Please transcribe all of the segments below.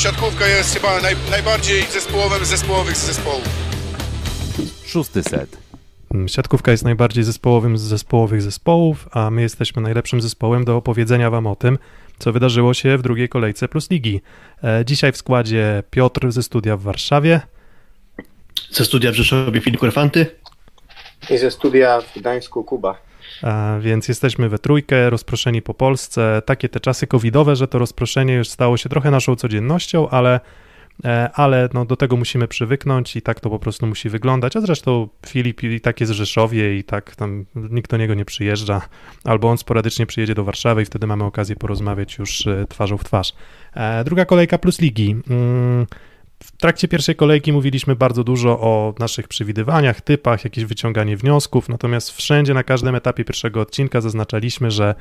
siatkówka jest chyba naj, najbardziej zespołowym z zespołowych z zespołów. Szósty set. Mm, siatkówka jest najbardziej zespołowym z zespołowych zespołów, a my jesteśmy najlepszym zespołem do opowiedzenia Wam o tym, co wydarzyło się w drugiej kolejce Plus Ligi. E, dzisiaj w składzie Piotr ze studia w Warszawie. Ze studia w Rzeszowie Filip Korfanty. I ze studia w Gdańsku Kuba. Więc jesteśmy we trójkę, rozproszeni po Polsce. Takie te czasy covidowe, że to rozproszenie już stało się trochę naszą codziennością, ale, e, ale no do tego musimy przywyknąć i tak to po prostu musi wyglądać. A zresztą Filip i tak jest w Rzeszowie i tak tam nikt do niego nie przyjeżdża, albo on sporadycznie przyjedzie do Warszawy i wtedy mamy okazję porozmawiać już e, twarzą w twarz. E, druga kolejka plus ligi. W trakcie pierwszej kolejki mówiliśmy bardzo dużo o naszych przewidywaniach, typach, jakieś wyciąganie wniosków, natomiast wszędzie na każdym etapie pierwszego odcinka zaznaczaliśmy, że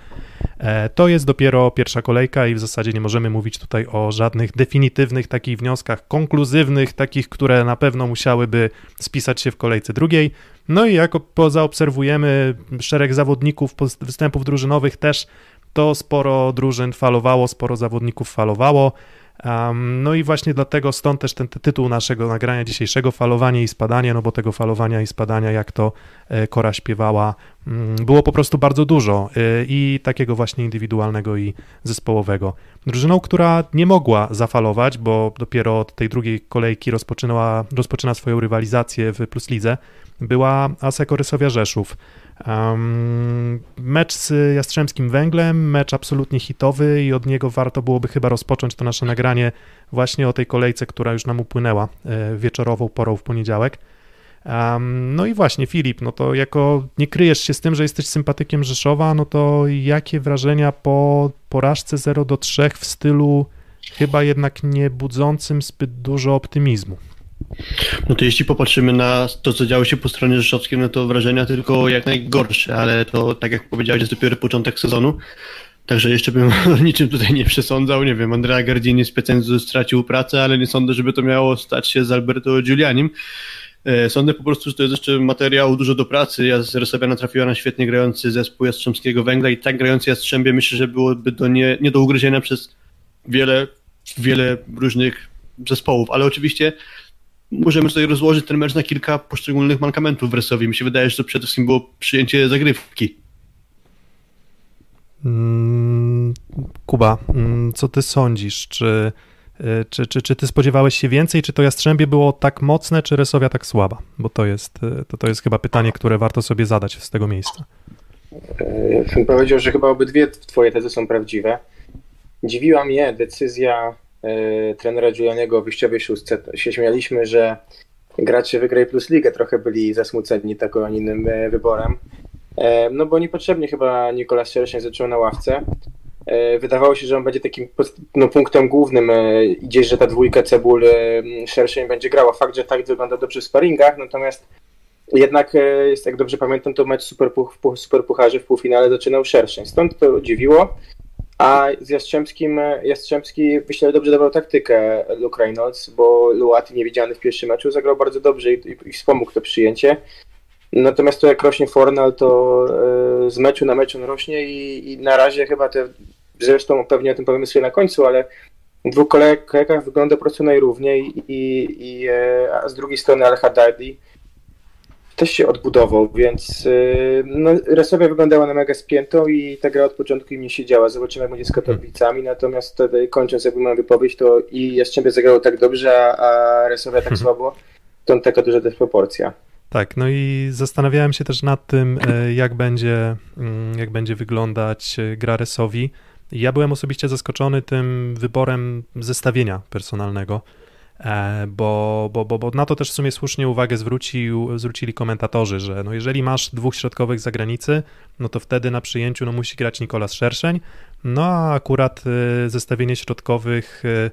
e, to jest dopiero pierwsza kolejka i w zasadzie nie możemy mówić tutaj o żadnych definitywnych takich wnioskach, konkluzywnych, takich, które na pewno musiałyby spisać się w kolejce drugiej. No i jako zaobserwujemy szereg zawodników, występów drużynowych też, to sporo drużyn falowało, sporo zawodników falowało. Um, no i właśnie dlatego stąd też ten tytuł naszego nagrania dzisiejszego, falowanie i spadanie, no bo tego falowania i spadania, jak to e, Kora śpiewała, mm, było po prostu bardzo dużo e, i takiego właśnie indywidualnego i zespołowego. Drużyną, która nie mogła zafalować, bo dopiero od tej drugiej kolejki rozpoczynała, rozpoczyna swoją rywalizację w Plus Lidze, była Aseko Rysowia Rzeszów. Um, mecz z Jastrzębskim Węglem, mecz absolutnie hitowy i od niego warto byłoby chyba rozpocząć to nasze nagranie właśnie o tej kolejce, która już nam upłynęła e, wieczorową porą w poniedziałek. Um, no i właśnie, Filip, no to jako nie kryjesz się z tym, że jesteś sympatykiem Rzeszowa, no to jakie wrażenia po porażce 0 do 3 w stylu chyba jednak nie budzącym zbyt dużo optymizmu? No to jeśli popatrzymy na to, co działo się po stronie rzeszowskiej, no to wrażenia tylko jak najgorsze, ale to tak jak powiedziałeś, jest dopiero początek sezonu. Także jeszcze bym niczym tutaj nie przesądzał. Nie wiem, Andrea Gardini z Pecenzu stracił pracę, ale nie sądzę, żeby to miało stać się z Alberto Giulianim. E, sądzę po prostu, że to jest jeszcze materiał dużo do pracy. Ja z Resowiana trafiła na świetnie grający zespół Jastrzębskiego Węgla i tak grający Jastrzębie myślę, że byłoby to nie, nie do ugryzienia przez wiele, wiele różnych zespołów, ale oczywiście możemy tutaj rozłożyć ten mecz na kilka poszczególnych mankamentów w Resowi. Mi się wydaje, że to przede wszystkim było przyjęcie zagrywki. Mm, Kuba, mm, co ty sądzisz? Czy, y, czy, czy, czy ty spodziewałeś się więcej? Czy to Jastrzębie było tak mocne, czy Resowia tak słaba? Bo to jest, y, to, to jest chyba pytanie, które warto sobie zadać z tego miejsca. Ja bym powiedział, że chyba obydwie twoje tezy są prawdziwe. Dziwiła mnie decyzja trenera Giulianiego w wyjściowej szóstce się śmialiśmy, że gracze wygraj plus ligę trochę byli zasmuceni takim, a innym e, wyborem. E, no bo niepotrzebnie chyba Nikolas Szerszeń zaczął na ławce. Wydawało się, że on będzie takim no, punktem głównym gdzieś, że ta dwójka Cebul Szerszeń będzie grała. Fakt, że tak wygląda dobrze w sparingach, natomiast jednak, jak dobrze pamiętam, to mecz super, super pucharzy w półfinale zaczynał Szerszeń. Stąd to dziwiło. A z Jastrzębskim, Jastrzębski myślę, dobrze dobrał taktykę Luke Reynolds, bo Luaty niewidziany w pierwszym meczu zagrał bardzo dobrze i, i, i wspomógł to przyjęcie. Natomiast to jak rośnie Fornal, to e, z meczu na mecz on rośnie i, i, na razie chyba te, zresztą pewnie o tym powiemy sobie na końcu, ale w dwóch kolejkach wygląda po prostu najrówniej i, i e, a z drugiej strony Al Haddadi też się odbudował, więc y, no, Resowia wyglądała na mega spiętą i ta gra od początku im nie siedziała. Zobaczymy, jak będzie z Katowicami, natomiast wtedy, kończąc jakby moją wypowiedź, to i Jastrzębie zagrało tak dobrze, a Resowia tak słabo, to taka duża dysproporcja. Tak, no i zastanawiałem się też nad tym, e, jak będzie, mm, jak będzie wyglądać e, gra Resowi. Ja byłem osobiście zaskoczony tym wyborem zestawienia personalnego. E, bo, bo, bo, bo na to też w sumie słusznie uwagę zwrócił, zwrócili komentatorzy, że no jeżeli masz dwóch środkowych z zagranicy, no to wtedy na przyjęciu no musi grać Nikolas Szerszeń, no a akurat e, zestawienie środkowych e,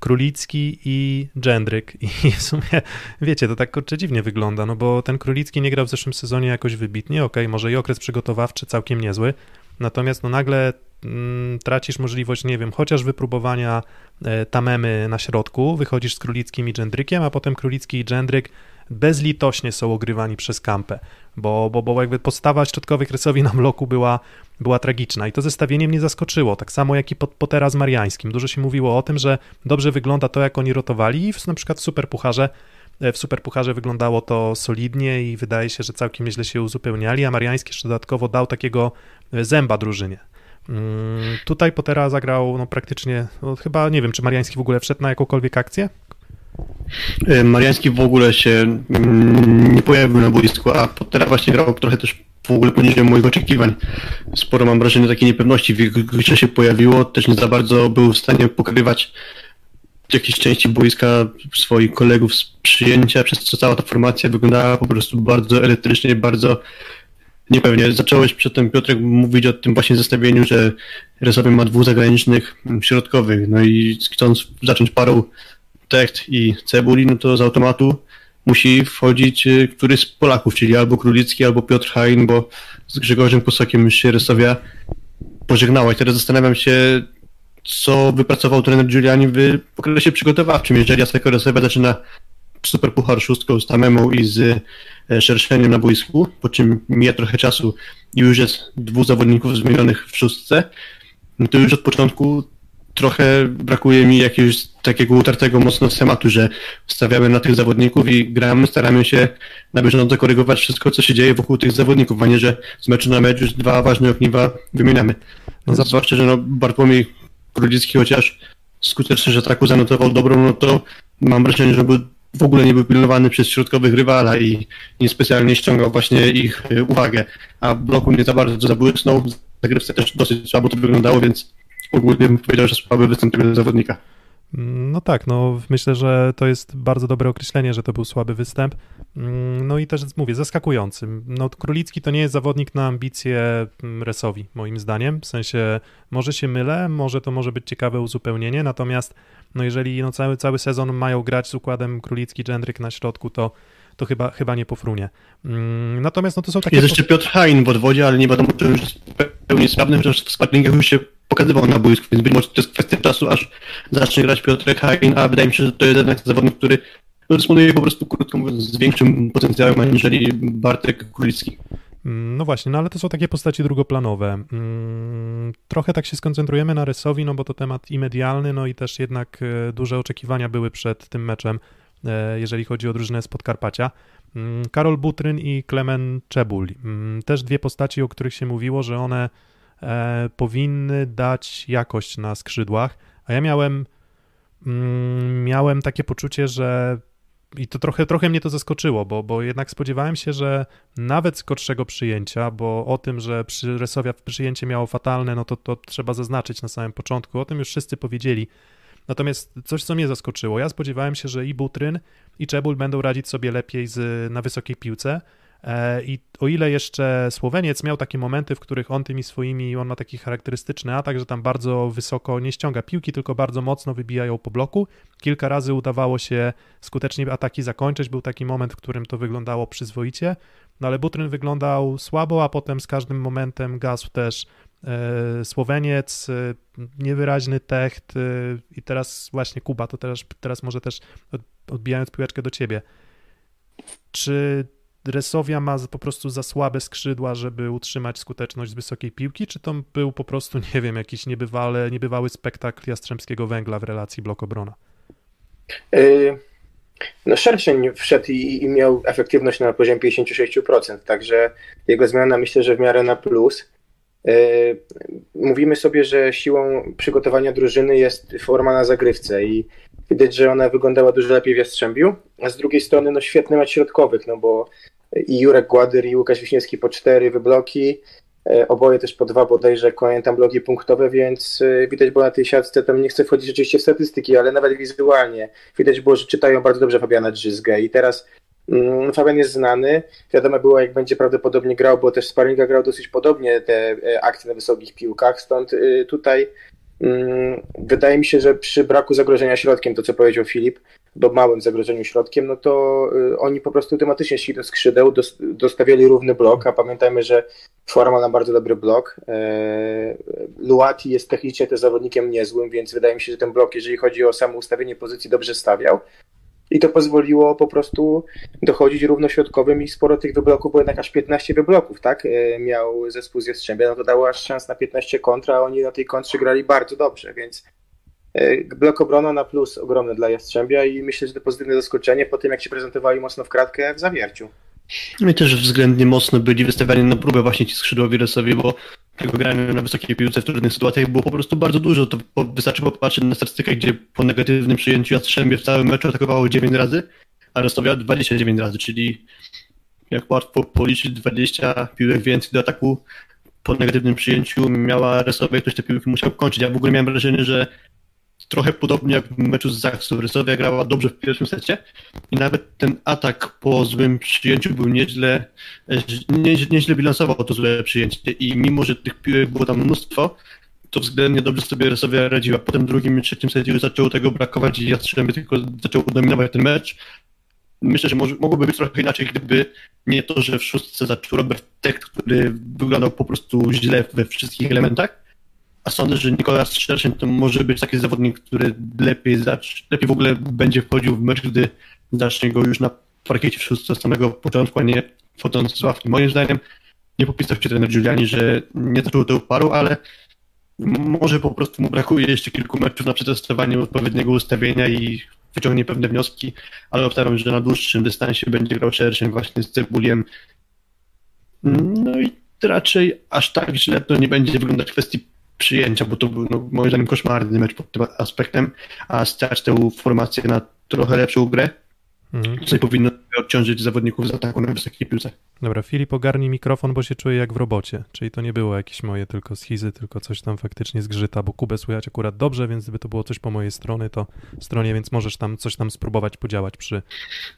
Królicki i Dżendryk. I w sumie, wiecie, to tak kurczę dziwnie wygląda, no bo ten Królicki nie grał w zeszłym sezonie jakoś wybitnie, okay, może i okres przygotowawczy całkiem niezły, natomiast no nagle mm, tracisz możliwość, nie wiem, chociaż wypróbowania e, tamemy na środku, wychodzisz z Królickim i Dżendrykiem, a potem Królicki i Dżendryk bezlitośnie są ogrywani przez kampę, bo, bo, bo jakby postawa środkowych rysowi na bloku była, była tragiczna i to zestawienie mnie zaskoczyło, tak samo jak i Potera z Mariańskim. Dużo się mówiło o tym, że dobrze wygląda to, jak oni rotowali i na przykład w Superpucharze w Superpucharze wyglądało to solidnie i wydaje się, że całkiem nieźle się uzupełniali, a Mariański jeszcze dodatkowo dał takiego zęba drużynie. Mm, Tutaj Potera zagrał no, praktycznie, no, chyba nie wiem, czy Mariański w ogóle wszedł na jakąkolwiek akcję? E, Mariański w ogóle się mm, nie pojawił na boisku, a Pottera właśnie grał trochę też w ogóle poniżej moich oczekiwań. Sporo mam wrażenie takiej niepewności w jego się pojawiło, też nie za bardzo był w stanie pokrywać jakiejś części boiska swoich kolegów z przyjęcia, przez co cała ta formacja wyglądała po prostu bardzo elektrycznie, bardzo niepewnie. Zacząłeś przedtem, Piotrek, mówić o tym właśnie zestawieniu, że Resowie ma dwóch zagranicznych środkowych, no i chcąc zacząć parą Techt i Cebuli, no to z automatu musi wchodzić y, któryś z Polaków, czyli albo Królicki, albo Piotr Hain, bo z Grzegorzem Kusokiem już się Resowia pożegnała. I teraz zastanawiam się, co wypracował trener Giuliani w okresie przygotowawczym. Jeżeli Jaseko Resowia zaczyna super puchar szóstką z Tamemą i z e, Szerszeniem na boisku, po czym mija trochę czasu i już jest dwóch zawodników zmienionych w szóstce, no to już od początku trochę brakuje mi jakiegoś takiego utartego mocno schematu, że stawiamy na tych zawodników i gramy, staramy się na bieżąco korygować wszystko, co się dzieje wokół tych zawodników, a nie, że z meczu na mecz już dwa ważne ogniwa wymieniamy. No, zwłaszcza, że no Bartłomiej Królicki chociaż skutecznie, że ataku zanotował dobrą, no to mam wrażenie, że był w ogóle nie był pilnowany przez środkowych rywala i niespecjalnie ściągał właśnie ich y, uwagę, a bloku nie za bardzo zabłysnął, zagrywce też dosyć słabo to wyglądało, więc ogólnie bym powiedział, że słaby występ tego zawodnika. No tak, no myślę, że to jest bardzo dobre określenie, że to był słaby występ. No i też mówię, zaskakujący. No Królicki to nie jest zawodnik na ambicje Resowi, moim zdaniem. W sensie może się mylę, może to może być ciekawe uzupełnienie, natomiast no jeżeli no cały, cały sezon mają grać z układem Królicki, Dżendryk na środku, to to chyba, chyba nie pofrunie. Natomiast no to są takie... Jest jeszcze Piotr Hain w odwodzie, ale nie wiadomo, czy już jest pełni sprawny, chociaż w sparringach już się pokazywał na boisku, więc być może to jest kwestia czasu, aż zacznie grać Piotr Hain, a wydaje mi się, że to jest jednak zawodnik, który dysponuje po prostu, krótko mówiąc, z większym potencjałem aniżeli Bartek Królicki. No właśnie, no ale to są takie postaci drugoplanowe. Trochę tak się skoncentrujemy na Rysowi, no bo to temat i medialny, no i też jednak e, duże oczekiwania były przed tym meczem, e, jeżeli chodzi o drużynę z Podkarpacia. Karol Butryn i Klemen Czebul. Też dwie postaci, o których się mówiło, że one e, powinny dać jakość na skrzydłach, a ja miałem, mm, miałem takie poczucie, że i to trochę, trochę mnie to zaskoczyło, bo, bo jednak spodziewałem się, że nawet z gorszego przyjęcia, bo o tym, że przy Resowia przyjęcie miało fatalne, no to, to trzeba zaznaczyć na samym początku, o tym już wszyscy powiedzieli. Natomiast coś, co mnie zaskoczyło, ja spodziewałem się, że i Butryn, i Czebul będą radzić sobie lepiej z, na wysokiej piłce, I o ile jeszcze Słoweniec miał takie momenty, w których on tymi swoimi, on ma taki charakterystyczny atak, że tam bardzo wysoko nie ściąga piłki, tylko bardzo mocno wybijają po bloku. Kilka razy udawało się skutecznie ataki zakończyć. Był taki moment, w którym to wyglądało przyzwoicie, no ale Butryn wyglądał słabo, a potem z każdym momentem gasł też e, Słoweniec, e, niewyraźny techt i teraz właśnie Kuba, to teraz, teraz może też odbijając piłeczkę do ciebie. Czy Resowia ma po prostu za słabe skrzydła, żeby utrzymać skuteczność z wysokiej piłki, czy to był po prostu, nie wiem, jakiś niebywale, niebywały spektakl Jastrzębskiego Węgla w relacji blok-obrona? Yy, no Szerszeń wszedł i, i, miał efektywność na poziomie 56%, także jego zmiana myślę, że w miarę na plus. Yy, mówimy sobie, że siłą przygotowania drużyny jest forma na zagrywce i widać, że ona wyglądała dużo lepiej w Jastrzębiu, a z drugiej strony no świetny mecz środkowych, no bo i Jurek Gładyr i Łukasz Wiśniewski po cztery wybloki, e, oboje też po dwa bodajże tam bloki punktowe, więc e, widać było na tej siatce, tam nie chcę wchodzić rzeczywiście w statystyki, ale nawet wizualnie widać było, że czytają bardzo dobrze Fabiana Drzyzgę. I teraz mm, Fabian jest znany, wiadomo było jak będzie prawdopodobnie grał, bo też Sparinga grał dosyć podobnie te e, akcje na wysokich piłkach, stąd tutaj wydaje mi się, że przy braku zagrożenia środkiem, to co powiedział Filip, do małym zagrożeniu środkiem, no to y, oni po prostu tematycznie szli do skrzydeł, dostawiali równy blok, a pamiętajmy, że Forma ma bardzo dobry blok. E, Luati jest technicznie też zawodnikiem niezłym, więc wydaje mi się, że ten blok, jeżeli chodzi o samo ustawienie pozycji, dobrze stawiał. I to pozwoliło po prostu dochodzić równośrodkowym i sporo tych wybloków, bo jednak aż 15 wybloków, tak, e, miał zespół z Jastrzębia, no to dało aż szans na 15 kontra, a oni na tej kontrze grali bardzo dobrze, więc e, blok obrona na plus ogromny dla Jastrzębia i myślę, że to pozytywne zaskoczenie po tym, jak się prezentowali mocno w kratkę w zawierciu. No i też względnie mocno byli wystawiani na próbę właśnie ci skrzydłowi Resowi, bo tego grania na wysokiej piłce w trudnych sytuacjach było po prostu bardzo dużo. To po, wystarczy popatrzeć na statystykę, gdzie po negatywnym przyjęciu Jastrzębie w całym meczu atakowało 9 razy, a Resowia 29 razy, czyli jak łatwo policzyć 20 piłek więcej do ataku po negatywnym przyjęciu miała Resowia, ktoś te piłki musiał kończyć. Ja w ogóle miałem wrażenie, że trochę podobnie jak w meczu z Zaksu. Rysowia grała dobrze w pierwszym secie i nawet ten atak po złym przyjęciu był nieźle, nie, nieźle bilansował to złe przyjęcie i mimo, że tych piłek było tam mnóstwo, to względnie dobrze sobie Rysowia radziła. Potem drugim i trzecim secie już zaczęło tego brakować i Jastrzębie tylko zaczął dominować ten mecz. Myślę, że może, mogłoby być trochę inaczej, gdyby nie to, że w szóstce zaczął Robert Tekt, który wyglądał po prostu źle we wszystkich elementach a sądzę, że Nikolas Szerszeń to może być taki zawodnik, który lepiej, lepiej w ogóle będzie wchodził w mecz, gdy zacznie go już na parkiecie w szóstce samego początku, a nie wchodząc z ławki. Moim zdaniem nie popisał się trener Giuliani, że nie zaczął to paru, ale może po prostu mu brakuje jeszcze kilku meczów na przetestowanie odpowiedniego ustawienia i wyciągnie pewne wnioski, ale obstawiam, że na dłuższym dystansie będzie grał szerszym właśnie z Cebuliem. No i raczej aż tak źle to nie będzie wyglądać w kwestii przyjęcia, bo to był no, moim zdaniem koszmarny mecz pod tym aspektem, a stać tę formację na trochę lepszą grę, mhm. co powinno odciążyć zawodników z ataku na wysokiej piłce. Dobra, Filip ogarnij mikrofon, bo się czuję jak w robocie, czyli to nie było jakieś moje tylko schizy, tylko coś tam faktycznie zgrzyta, bo Kubę słychać akurat dobrze, więc gdyby to było coś po mojej stronie, to stronie, więc możesz tam coś tam spróbować podziałać przy,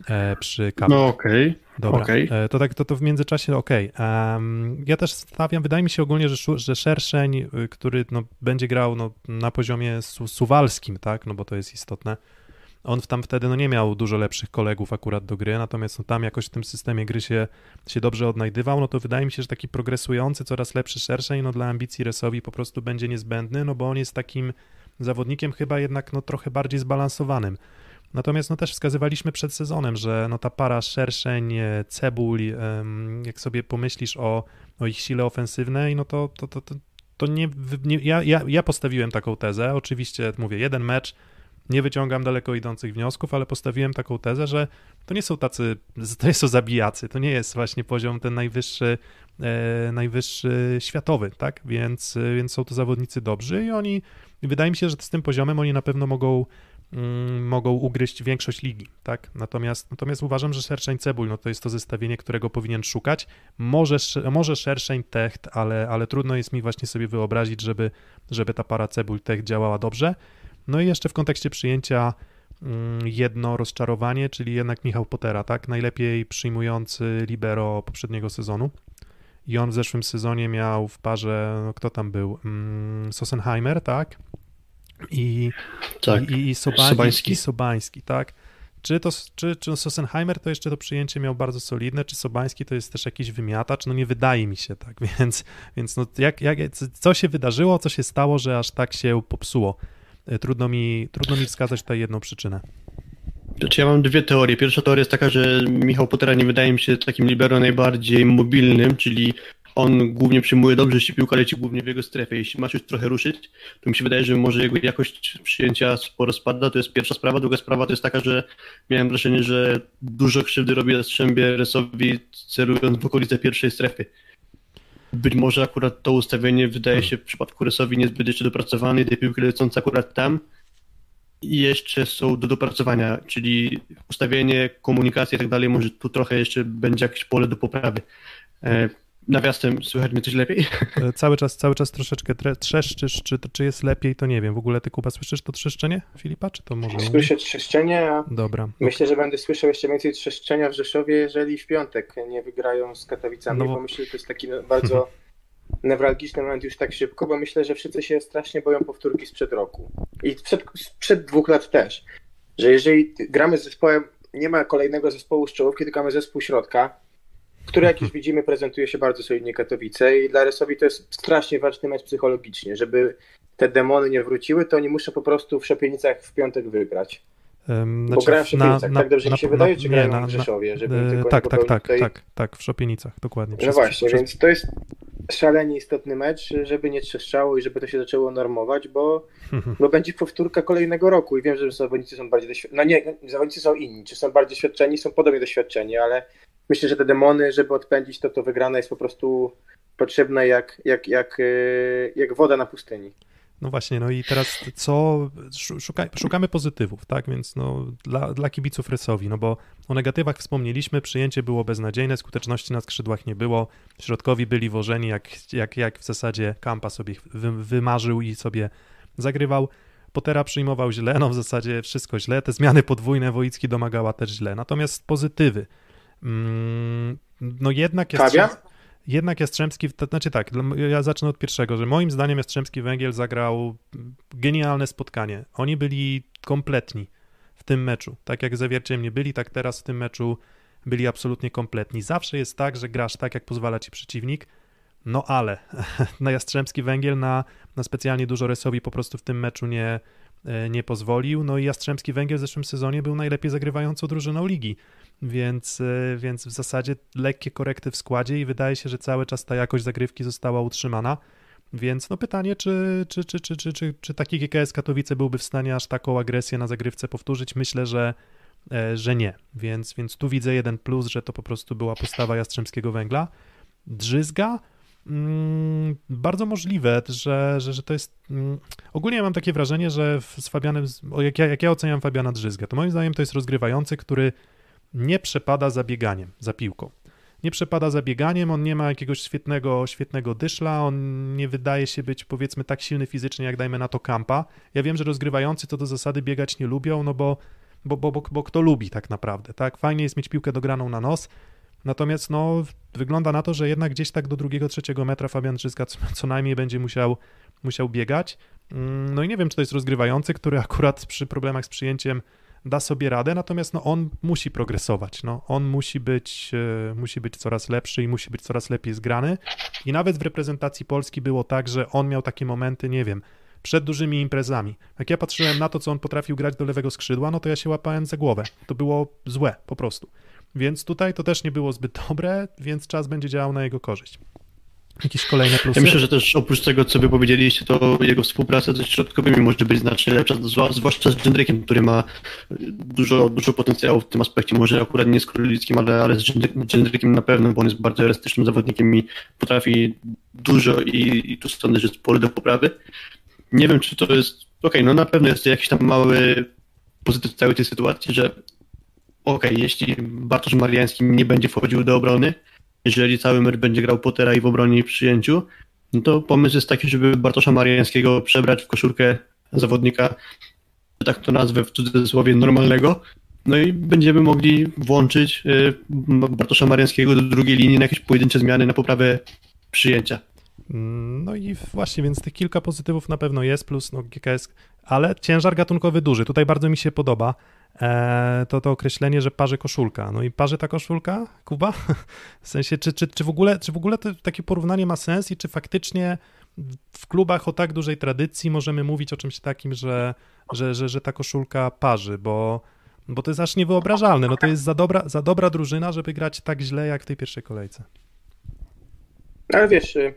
e, przy kawie. No okej, okay. Dobra, okay. E, to tak, to, to w międzyczasie okej. Okay. Um, ja też stawiam, wydaje mi się ogólnie, że, że Szerszeń, y, który no, będzie grał no, na poziomie su suwalskim, tak, no bo to jest istotne, on tam wtedy no, nie miał dużo lepszych kolegów akurat do gry, natomiast no, tam jakoś w tym systemie gry się, się dobrze odnajdywał, no to wydaje mi się, że taki progresujący, coraz lepszy szerszej, no dla ambicji Resowi po prostu będzie niezbędny, no bo on jest takim zawodnikiem chyba jednak no trochę bardziej zbalansowanym. Natomiast no też wskazywaliśmy przed sezonem, że no ta para szerszeń, cebul, jak sobie pomyślisz o, o ich sile ofensywnej, no to, to, to, to, to nie, nie ja, ja, ja postawiłem taką tezę, oczywiście mówię, jeden mecz, nie wyciągam daleko idących wniosków, ale postawiłem taką tezę, że to nie są tacy, to nie są zabijacy, to nie jest właśnie poziom ten najwyższy, e, najwyższy światowy, tak? Więc, więc są to zawodnicy dobrzy i oni, wydaje mi się, że z tym poziomem oni na pewno mogą mm, mogą ugryźć większość ligi, tak? Natomiast, natomiast uważam, że Szerszeń Cebul, no to jest to zestawienie, którego powinien szukać. Może, może Szerszeń Techt, ale, ale trudno jest mi właśnie sobie wyobrazić, żeby, żeby ta para Cebul Techt działała dobrze. No i jeszcze w kontekście przyjęcia mm, jedno rozczarowanie, czyli jednak Michał Potera, tak? Najlepiej przyjmujący libero poprzedniego sezonu. I on w zeszłym sezonie miał w parze, no kto tam był? Mm, Sosenheimer, tak? I, tak. i, i, Soba, Sobański. i Sobański, tak? Czy, to, czy, czy Sosenheimer to jeszcze to przyjęcie miał bardzo solidne, czy Sobański to jest też jakiś wymiatacz? No nie wydaje mi się tak, więc, więc no jak, jak, co się wydarzyło, co się stało, że aż tak się popsuło? Trudno mi, trudno mi wskazać tutaj jedną przyczynę. Znaczy ja mam dwie teorie. Pierwsza teoria jest taka, że Michał Potera nie wydaje mi się takim libero najbardziej mobilnym, czyli on głównie przyjmuje dobrze, jeśli piłka leci głównie w jego strefie. Jeśli masz już trochę ruszyć, to mi się wydaje, że może jego jakość przyjęcia sporo spada. To jest pierwsza sprawa. Druga sprawa to jest taka, że miałem wrażenie, że dużo krzywdy robi Jastrzębie Resowi celując w okolice pierwszej strefy. Być może akurat to ustawienie wydaje się w przypadku Resowi niezbyt jeszcze dopracowane, te piłki lecące akurat tam i jeszcze są do dopracowania, czyli ustawienie, komunikacja i tak dalej, może tu trochę jeszcze będzie jakieś pole do poprawy. Nawiasem słychać mnie coś lepiej? E, cały czas, cały czas troszeczkę trzeszczysz, czy, czy jest lepiej, to nie wiem. W ogóle ty, Kuba, słyszysz to trzeszczenie Filipa, czy to może... Słyszę trzeszczenie, a Dobra. myślę, że będę słyszał jeszcze więcej trzeszczenia w Rzeszowie, jeżeli w piątek nie wygrają z Katowicami, no bo... bo myślę, że to jest taki bardzo newralgiczny moment już tak szybko, bo myślę, że wszyscy się strasznie boją powtórki sprzed roku. I sprzed, sprzed dwóch lat też. Że jeżeli gramy z zespołem, nie ma kolejnego zespołu z czołówki, tylko mamy zespół środka, który jak już widzimy prezentuje się bardzo solidnie Katowice i dla Resowi to jest strasznie ważny mecz psychologicznie, żeby te demony nie wróciły, to oni muszą po prostu w Szopienicach w piątek wygrać. Ym, Bo grałem w Szopienicach, tak dobrze mi się wydaje, czy nie, grałem na- w Rzeszowie, żeby e, tylko tak, tak, tak, tutaj... tak, tak, w Szopienicach, dokładnie. No Przez- właśnie, przez- więc to jest szalenie istotny mecz, żeby nie trzeszczało i żeby to się zaczęło normować, bo, bo będzie powtórka kolejnego roku i wiem, że zawodnicy są bardziej doświadczeni. No nie, zawodnicy są inni, czy są bardziej doświadczeni, są podobnie doświadczeni, ale myślę, że te demony, żeby odpędzić to, to wygrana jest po prostu potrzebna jak, jak, jak, yy, jak woda na pustyni. No właśnie, no i teraz co, szu- szukaj, szukamy pozytywów, tak, więc no dla, dla kibiców Rysowi, no bo o negatywach wspomnieliśmy, przyjęcie było beznadziejne, skuteczności na skrzydłach nie było, środkowi byli wożeni, jak, jak, jak w zasadzie Kampa sobie wy, wymarzył i sobie zagrywał, Potera przyjmował źle, no w zasadzie wszystko źle, te zmiany podwójne Wojicki domagała też źle, natomiast pozytywy, no jednak jest... Fabian? Jednak Jastrzębski, to znaczy tak, ja zacznę od pierwszego, że moim zdaniem Jastrzębski Węgiel zagrał genialne spotkanie. Oni byli kompletni w tym meczu. Tak jak zawierciem nie byli, tak teraz w tym meczu byli absolutnie kompletni. Zawsze jest tak, że grasz tak, jak pozwala ci przeciwnik, no ale na Jastrzębski Węgiel, na, na specjalnie dużo Resowi po prostu w tym meczu nie, e, nie pozwolił. No i Jastrzębski Węgiel w zeszłym sezonie był najlepiej zagrywającą drużyną ligi, więc, e, więc w zasadzie lekkie korekty w składzie i wydaje się, że cały czas ta jakość zagrywki została utrzymana. Więc no pytanie, czy, czy, czy, czy, czy, czy, czy taki GKS Katowice byłby w stanie aż taką agresję na zagrywce powtórzyć? Myślę, że, e, że nie. Więc, więc tu widzę jeden plus, że to po prostu była postawa Jastrzębskiego Węgla. Drzyzga? Mm, bardzo możliwe, że, że, że to jest. Mm, ogólnie ja mam takie wrażenie, że w- z Fabianem, jak, ja, jak ja oceniam Fabiana Drzyzga, to moim zdaniem to jest rozgrywający, który nie przepada za bieganiem, za piłką. Nie przepada za bieganiem, on nie ma jakiegoś świetnego, świetnego dyszla, on nie wydaje się być powiedzmy tak silny fizycznie, jak dajmy na to Kampa. Ja wiem, że rozgrywający to do zasady biegać nie lubią, no bo, bo, bo, bo, bo kto lubi tak naprawdę, tak? Fajnie jest mieć piłkę dograną na nos, Natomiast no, wygląda na to, że jednak gdzieś tak do drugiego, trzeciego metra Fabian Drzyzga co, najmniej będzie musiał, musiał biegać. Mm, No i nie wiem, czy to jest rozgrywający, który akurat przy problemach z przyjęciem da sobie radę, natomiast no, on musi progresować. No, on musi być, e, musi być coraz lepszy i musi być coraz lepiej zgrany. I nawet w reprezentacji Polski było tak, że on miał takie momenty, nie wiem, przed dużymi imprezami. Jak ja patrzyłem na to, co on potrafił grać do lewego skrzydła, no to ja się łapałem za głowę. To było złe, po prostu. Więc tutaj to też nie było zbyt dobre, więc czas będzie działał na jego korzyść. Jakieś kolejne plusy? Ja myślę, że też oprócz tego, co wy powiedzieliście, to jego współpraca ze środkowymi może być znacznie lepsza, zwłaszcza z Jędrykiem, który ma dużo, dużo potencjału w tym aspekcie. Może akurat nie z Królickim, ale, ale z Jędry- Jędrykiem na pewno, bo on jest bardzo elastycznym zawodnikiem i potrafi dużo i, i tu sądzę, że jest pole do poprawy. Nie wiem, czy to jest... Okej, no na pewno jest to jakiś tam mały pozytyw całej tej sytuacji, że okej, jeśli Bartosz Mariański nie będzie wchodził do obrony, jeżeli cały mecz będzie grał Pottera i w obronie i przyjęciu, no to pomysł jest taki, żeby Bartosza Mariańskiego przebrać w koszulkę zawodnika, tak to nazwę w cudzysłowie, normalnego. No i będziemy mogli włączyć y, Bartosza Mariańskiego do drugiej linii na jakieś pojedyncze zmiany na poprawę przyjęcia. Mm, No i właśnie, więc tych kilka pozytywów na pewno jest, plus no GKS, ale ciężar gatunkowy duży. Tutaj bardzo mi się podoba to, to określenie, że parzy koszulka. No i parzy ta koszulka, Kuba? W sensie, czy, czy, czy w ogóle, czy w ogóle to, takie porównanie ma sens i czy faktycznie w klubach o tak dużej tradycji możemy mówić o czymś takim, że, że, że, że ta koszulka parzy, bo, bo to jest aż niewyobrażalne. No to jest za dobra, za dobra drużyna, żeby grać tak źle jak w tej pierwszej kolejce. Ale wiesz, y,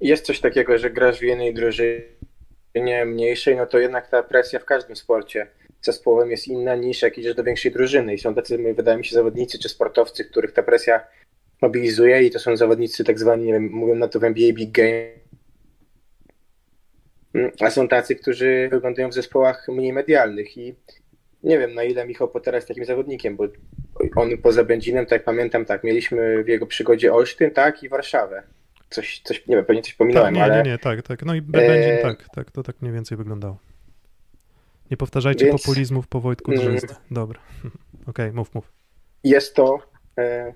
jest coś takiego, że grasz w jednej drużynie mniejszej, no to jednak ta presja w każdym sporcie zespołowym jest inna niż jak idziesz do większej drużyny. I są tacy, wydaje mi się, zawodnicy czy sportowcy, których ta presja mobilizuje i to są zawodnicy tak zwani, nie wiem, mówią na to w NBA Big Game, a są tacy, którzy wyglądają w zespołach mniej medialnych i nie wiem, na ile Michał Potera jest takim zawodnikiem, bo on poza Będzinem, tak pamiętam, tak, mieliśmy w jego przygodzie Olsztyn, tak, i Warszawę. Coś, coś nie wiem, pewnie coś pominąłem, Tak, nie, ale nie, nie, tak, tak. No i Będzin, E, tak, tak, to tak mniej więcej wyglądało. Nie powtarzajcie Więc- populizmów po Wojtku Mm. Drzyzd. Dobra. Okej, mów, mów. jest to. E,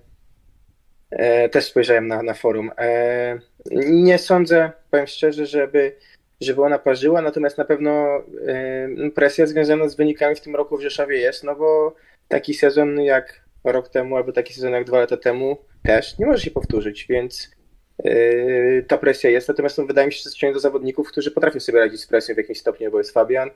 e, też spojrzałem na, na forum. E, nie sądzę, powiem szczerze, żeby, żeby ona parzyła, natomiast na pewno e, presja związana z wynikami w tym roku w Rzeszowie jest, no bo taki sezon jak rok temu, albo taki sezon jak dwa lata temu też nie może się powtórzyć, więc e, ta presja jest. Natomiast no, wydaje mi się, że strzeliłem do zawodników, którzy potrafią sobie radzić z presją w jakimś stopniu, bo jest Fabian,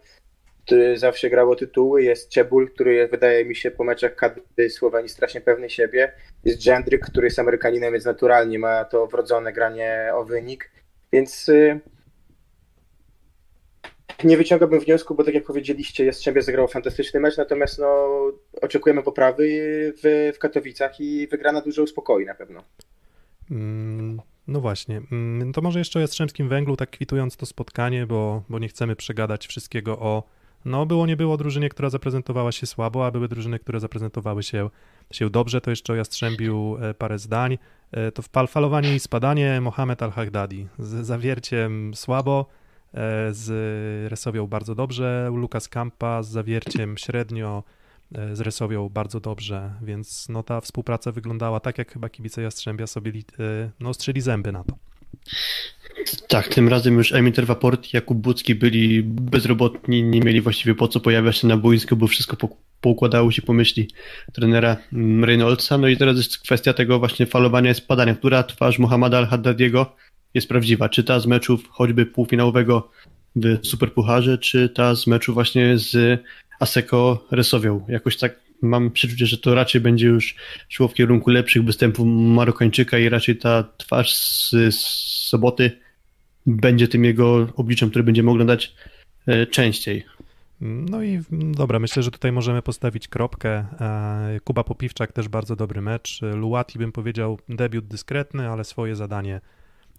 zawsze grał o tytuły, jest Czebul, który wydaje mi się po meczach kadry Słowenii strasznie pewny siebie, jest Jędryk, który jest Amerykaninem, więc naturalnie ma to wrodzone granie o wynik, więc y, nie wyciągałbym wniosku, bo tak jak powiedzieliście, Jastrzębie zagrał fantastyczny mecz, natomiast no, oczekujemy poprawy w, w Katowicach i wygrana dużo uspokoi na pewno. Mm, No właśnie, Mm, to może jeszcze o Jastrzębskim Węglu, tak kwitując to spotkanie, bo, bo nie chcemy przegadać wszystkiego o, no było nie było drużynie, która zaprezentowała się słabo, a były drużyny, które zaprezentowały się, się dobrze, to jeszcze o Jastrzębiu e, parę zdań. E, To fal, falowanie i spadanie Mohamed Al-Hagdadi z zawierciem słabo, e, z Resowią bardzo dobrze, Lukas Kampa z zawierciem średnio, z Resowią bardzo dobrze, więc no ta współpraca wyglądała tak, jak chyba kibice Jastrzębia sobie no, strzeli zęby na to. Tak, tym razem już Emiter Waport i Jakub Bucki byli bezrobotni, nie mieli właściwie po co pojawiać się na boisku, bo wszystko po, poukładało się po myśli trenera mm, Reynoldsa. No i teraz jest kwestia tego właśnie falowania i spadania, która twarz Mohamada Al-Haddadiego jest prawdziwa. Czy ta z meczów choćby półfinałowego w Superpucharze, czy ta z meczu właśnie z Aseko Resowią. Jakoś tak mam przeczucie, że to raczej będzie już szło w kierunku lepszych występów Marokańczyka i raczej ta twarz z soboty będzie tym jego obliczem, które będziemy oglądać e, częściej. No i dobra, myślę, że tutaj możemy postawić kropkę. E, Kuba Popiwczak też bardzo dobry mecz. Luati bym powiedział debiut dyskretny, ale swoje zadanie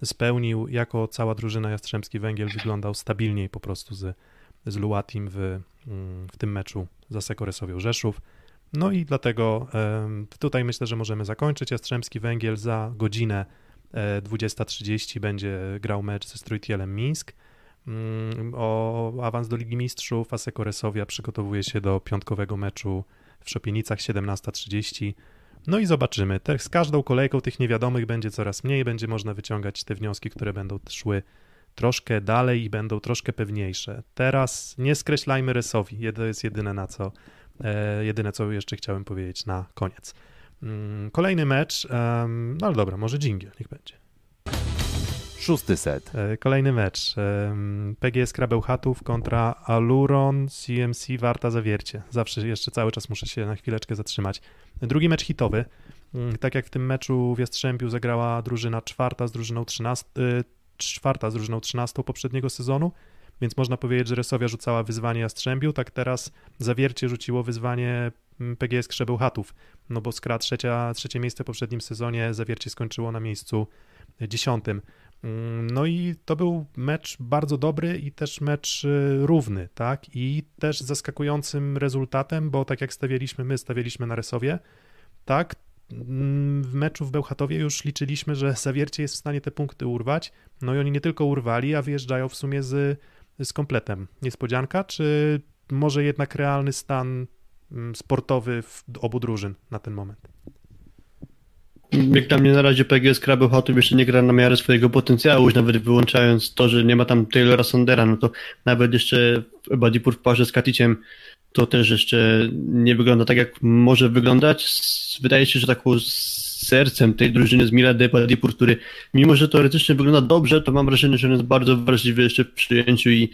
spełnił. Jako cała drużyna Jastrzębski Węgiel wyglądał stabilniej po prostu z, z Luatim w, mm, w tym meczu za Sekoresowią Rzeszów. No i dlatego tutaj myślę, że możemy zakończyć. Jastrzębski Węgiel za godzinę 20.30 będzie grał mecz ze Strujtielem Mińsk. Mm, O awans do Ligi Mistrzów, a Sekoresowia przygotowuje się do piątkowego meczu w Szopienicach 17.30. No i zobaczymy. Z każdą kolejką tych niewiadomych będzie coraz mniej, będzie można wyciągać te wnioski, które będą szły troszkę dalej i będą troszkę pewniejsze. Teraz nie skreślajmy Resowi. To jest jedyne na co, e, jedyne co jeszcze chciałem powiedzieć na koniec. Mm, Kolejny mecz, no ale dobra, może dżingiel, niech będzie. Szósty set. E, Kolejny mecz. PGS Krabełchatów kontra Aluron CMC Warta Zawiercie. Zawsze jeszcze cały czas muszę się na chwileczkę zatrzymać. Drugi mecz hitowy. Mm, Tak jak w tym meczu w Jastrzębiu zagrała drużyna czwarta z drużyną 13, y, czwarta z drużyną 13 poprzedniego sezonu, więc można powiedzieć, że Resowia rzucała wyzwanie Jastrzębiu, tak teraz Zawiercie rzuciło wyzwanie PGS Krzebełchatów, no bo skra trzecia, trzecie miejsce w poprzednim sezonie Zawiercie skończyło na miejscu dziesiątym. Mm, No i to był mecz bardzo dobry i też mecz y, równy, tak? I też zaskakującym rezultatem, bo tak jak stawialiśmy, my stawialiśmy na Resowie, tak? mm, W meczu w Bełchatowie już liczyliśmy, że Zawiercie jest w stanie te punkty urwać. No i oni nie tylko urwali, a wyjeżdżają w sumie z, z kompletem. Niespodzianka, czy może jednak realny stan sportowy w obu drużyn na ten moment? Jak dla mnie na razie PGS Krabełchatów jeszcze nie gra na miarę swojego potencjału, już nawet wyłączając to, że nie ma tam Taylora Sandera, no to nawet jeszcze Badipur w parze z Katiciem to też jeszcze nie wygląda tak, jak może wyglądać. Wydaje się, że taką sercem tej drużyny jest Milad Badipur, który mimo, że teoretycznie wygląda dobrze, to mam wrażenie, że on jest bardzo wrażliwy jeszcze w przyjęciu i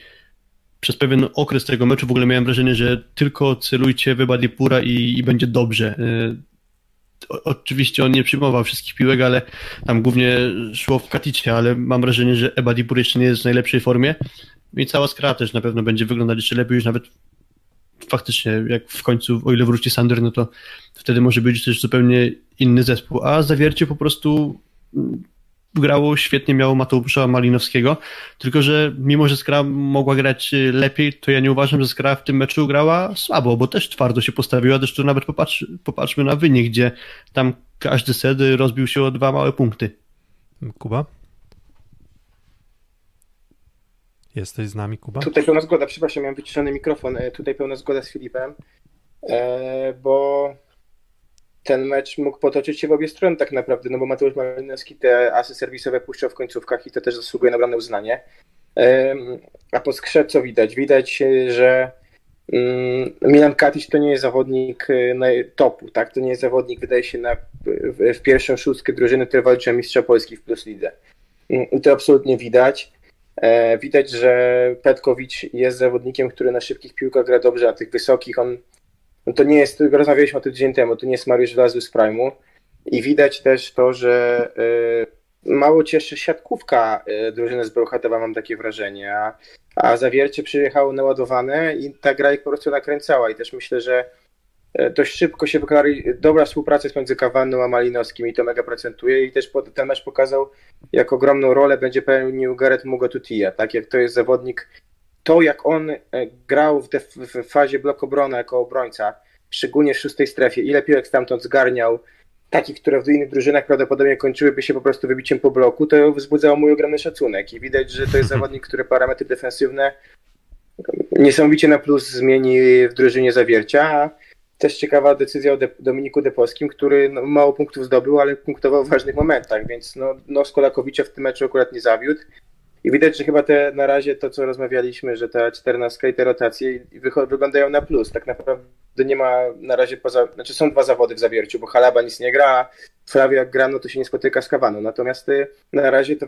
przez pewien okres tego meczu w ogóle miałem wrażenie, że tylko celujcie w Badipura i, i będzie dobrze. Y, o- oczywiście on nie przyjmował wszystkich piłek, ale tam głównie szło w Katicie, ale mam wrażenie, że Ebadipur jeszcze nie jest w najlepszej formie i cała skra też na pewno będzie wyglądać jeszcze lepiej, już nawet faktycznie jak w końcu, o ile wróci Sander, no to wtedy może być też zupełnie inny zespół, a Zawiercie po prostu grało świetnie, miało Mateusza Malinowskiego, tylko że mimo, że Skra mogła grać y, lepiej, to ja nie uważam, że Skra w tym meczu grała słabo, bo też twardo się postawiła, zresztą nawet popatrz, popatrzmy na wynik, gdzie tam każdy set rozbił się o dwa małe punkty. Kuba? Jesteś z nami, Kuba? Tutaj pełna zgoda, przepraszam, miałem wyciszony mikrofon. E, Tutaj pełna zgoda z Filipem, e, bo ten mecz mógł potoczyć się w obie strony tak naprawdę, no bo Mateusz Malinowski te asy serwisowe puszczał w końcówkach i to też zasługuje na ogromne uznanie. A po skrze co widać? Widać, e, że mm, Milan Katic to nie jest zawodnik e, topu, tak? To nie jest zawodnik, wydaje się, na, w, w pierwszą szóstkę drużyny, które walczy o mistrza Polski w Plus Lidze. Mm, I to absolutnie widać. E, widać, że Petkowicz jest zawodnikiem, który na szybkich piłkach gra dobrze, na tych wysokich on no to nie jest, rozmawialiśmy o tym tydzień temu, to nie jest Mariusz Wlazły z Prime'u i widać też to, że y, mało cieszy siatkówka y, drużyny z Bełchatowa, mam takie wrażenie, a, a Zawiercie przyjechało naładowane i ta gra ich po prostu nakręcała i też myślę, że y, dość szybko się wyklarła dobra współpraca między Kawanną a Malinowskim i to mega procentuje i też ten mecz pokazał, jak ogromną rolę będzie pełnił Gareth Mugotutia, tak jak to jest zawodnik to, jak on e, grał w, w fazie blokobrona jako obrońca, szczególnie w szóstej strefie, ile piłek stamtąd zgarniał, takich, które w innych drużynach prawdopodobnie kończyłyby się po prostu wybiciem po bloku, to wzbudzało mój ogromny szacunek. I widać, że to jest zawodnik, który parametry defensywne niesamowicie na plus zmieni w drużynie zawiercia. A też ciekawa decyzja o De Dominiku Depolskim, który no, mało punktów zdobył, ale punktował w ważnych momentach, więc no, no Skolakowicza w tym meczu akurat nie zawiódł. I widać, że chyba te na razie to, co rozmawialiśmy, że ta 14 i te rotacje wyglądają na plus. Tak naprawdę nie ma na razie poza. Znaczy są dwa zawody w zawierciu, bo Halaba nic nie gra, Flavia jak gra, no to się nie spotyka z Kawaną. Natomiast y, na razie to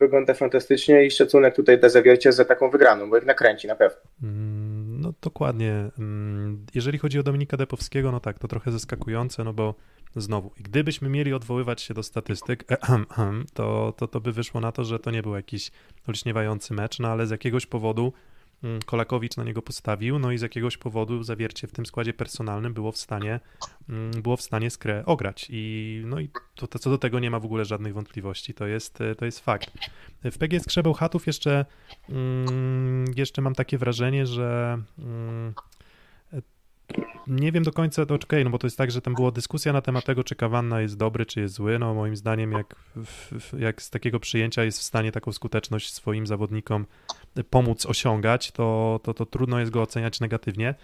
wygląda fantastycznie i szacunek tutaj dla zawiercia za taką wygraną, bo ich nakręci na pewno. Mm, no dokładnie. Mm, jeżeli chodzi o Dominika Depowskiego, no tak, to trochę zaskakujące, no bo Znowu, gdybyśmy mieli odwoływać się do statystyk, to, to, to by wyszło na to, że to nie był jakiś olśniewający mecz, no ale z jakiegoś powodu mm, Kolakowicz na niego postawił, no i z jakiegoś powodu zawiercie w tym składzie personalnym było w stanie, mm, było w stanie skrę ograć i no i to, to, co do tego nie ma w ogóle żadnych wątpliwości, to jest, to jest fakt. W PG Skrzebeł Chatów jeszcze, mm, jeszcze mam takie wrażenie, że nie wiem do końca, to okej, no bo to jest tak, że tam była dyskusja na temat tego, czy Kawanna jest dobry, czy jest zły. No moim zdaniem, jak, jak z takiego przyjęcia jest w stanie taką skuteczność swoim zawodnikom pomóc osiągać, to, to, to trudno jest go oceniać negatywnie.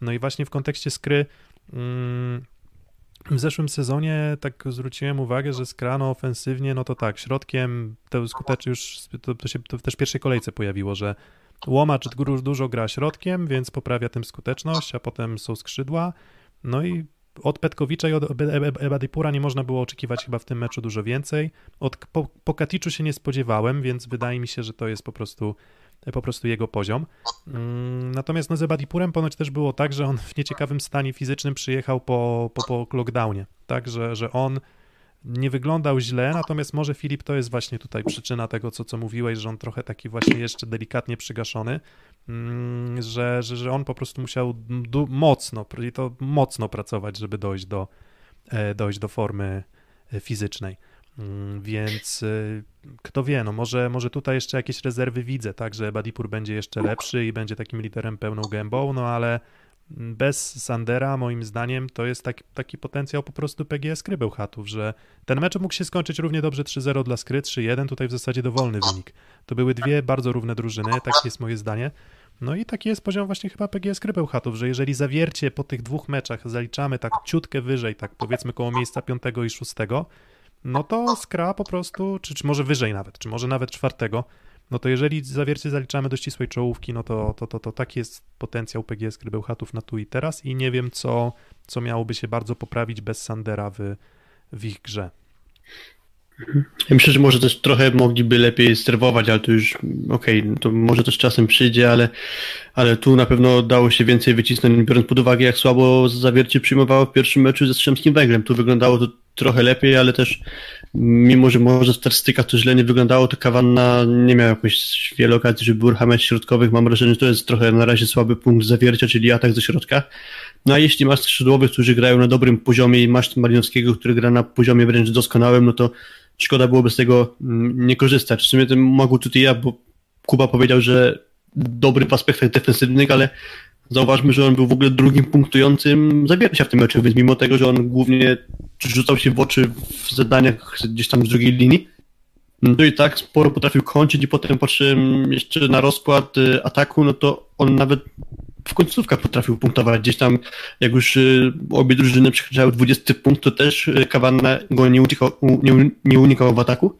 No i właśnie w kontekście skry mm, w zeszłym sezonie tak zwróciłem uwagę, że skrano ofensywnie, no to tak, środkiem to skuteczność już, to, to się to też w pierwszej kolejce pojawiło, że Łomacz dużo gra środkiem, więc poprawia tym skuteczność, a potem są skrzydła. No i od Petkowicza i od Ebadipura nie można było oczekiwać chyba w tym meczu dużo więcej. Od Pokaticzu się nie spodziewałem, więc wydaje mi się, że to jest po prostu, po prostu jego poziom. Mm, natomiast no, z Ebadipurem ponoć też było tak, że on w nieciekawym stanie fizycznym przyjechał po, po, po lockdownie. Tak, że, że on nie wyglądał źle, natomiast może Filip to jest właśnie tutaj przyczyna tego, co, co mówiłeś, że on trochę taki właśnie jeszcze delikatnie przygaszony, mm, że, że, że on po prostu musiał mocno, i to mocno pracować, żeby dojść do, e, dojść do formy e, fizycznej. Mm, więc e, kto wie, no może, może tutaj jeszcze jakieś rezerwy widzę, tak, że Badipur będzie jeszcze lepszy i będzie takim liderem pełną gębą, no ale bez Sandera, moim zdaniem, to jest taki, taki potencjał po prostu PGS Skry Bełchatów, że ten mecz mógł się skończyć równie dobrze 3-0 dla Skry, 3-1, tutaj w zasadzie dowolny wynik. To były dwie bardzo równe drużyny, takie jest moje zdanie. No i taki jest poziom właśnie chyba PGS Skry Bełchatów, że jeżeli zawiercie po tych dwóch meczach zaliczamy tak ciutkę wyżej, tak powiedzmy koło miejsca piątego i szóstego, no to Skra po prostu, czy, czy może wyżej nawet, czy może nawet czwartego, no to jeżeli zawiercie zaliczamy do ścisłej czołówki, no to, to, to, to taki jest potencjał PGS Krybełchatów na tu i teraz i nie wiem, co, co miałoby się bardzo poprawić bez Sandera w, w ich grze. Ja myślę, że może też trochę mogliby lepiej sterwować, ale to już okej, okay, to może też czasem przyjdzie, ale, ale tu na pewno dało się więcej wycisnąć, biorąc pod uwagę, jak słabo zawiercie przyjmowało w pierwszym meczu ze Strzemskim Węglem. Tu wyglądało to trochę lepiej, ale też mimo, że może w statystykach to źle nie wyglądało, to Kawanna nie miał jakoś wiele okazji, żeby uruchamiać środkowych. Mam wrażenie, że to jest trochę na razie słaby punkt zawiercia, czyli atak ze środka. No a jeśli masz skrzydłowych, którzy grają na dobrym poziomie i masz Malinowskiego, który gra na poziomie wręcz doskonałym, no to szkoda byłoby z tego mm, nie korzystać. W sumie tym mogł tutaj ja, bo Kuba powiedział, że dobry w aspektach defensywnych, ale zauważmy, że on był w ogóle drugim punktującym zawiercia w tym meczu, więc mimo tego, że on głównie rzucał się w oczy w zadaniach gdzieś tam z drugiej linii, no i tak sporo potrafił kończyć i potem patrzyłem jeszcze na rozkład y, ataku, no to on nawet w końcówkach potrafił punktować. Gdzieś tam, jak już y, obie drużyny przekraczały 20 punkt, to też y, Kawanna go nie unikał, nie, nie unikał w ataku.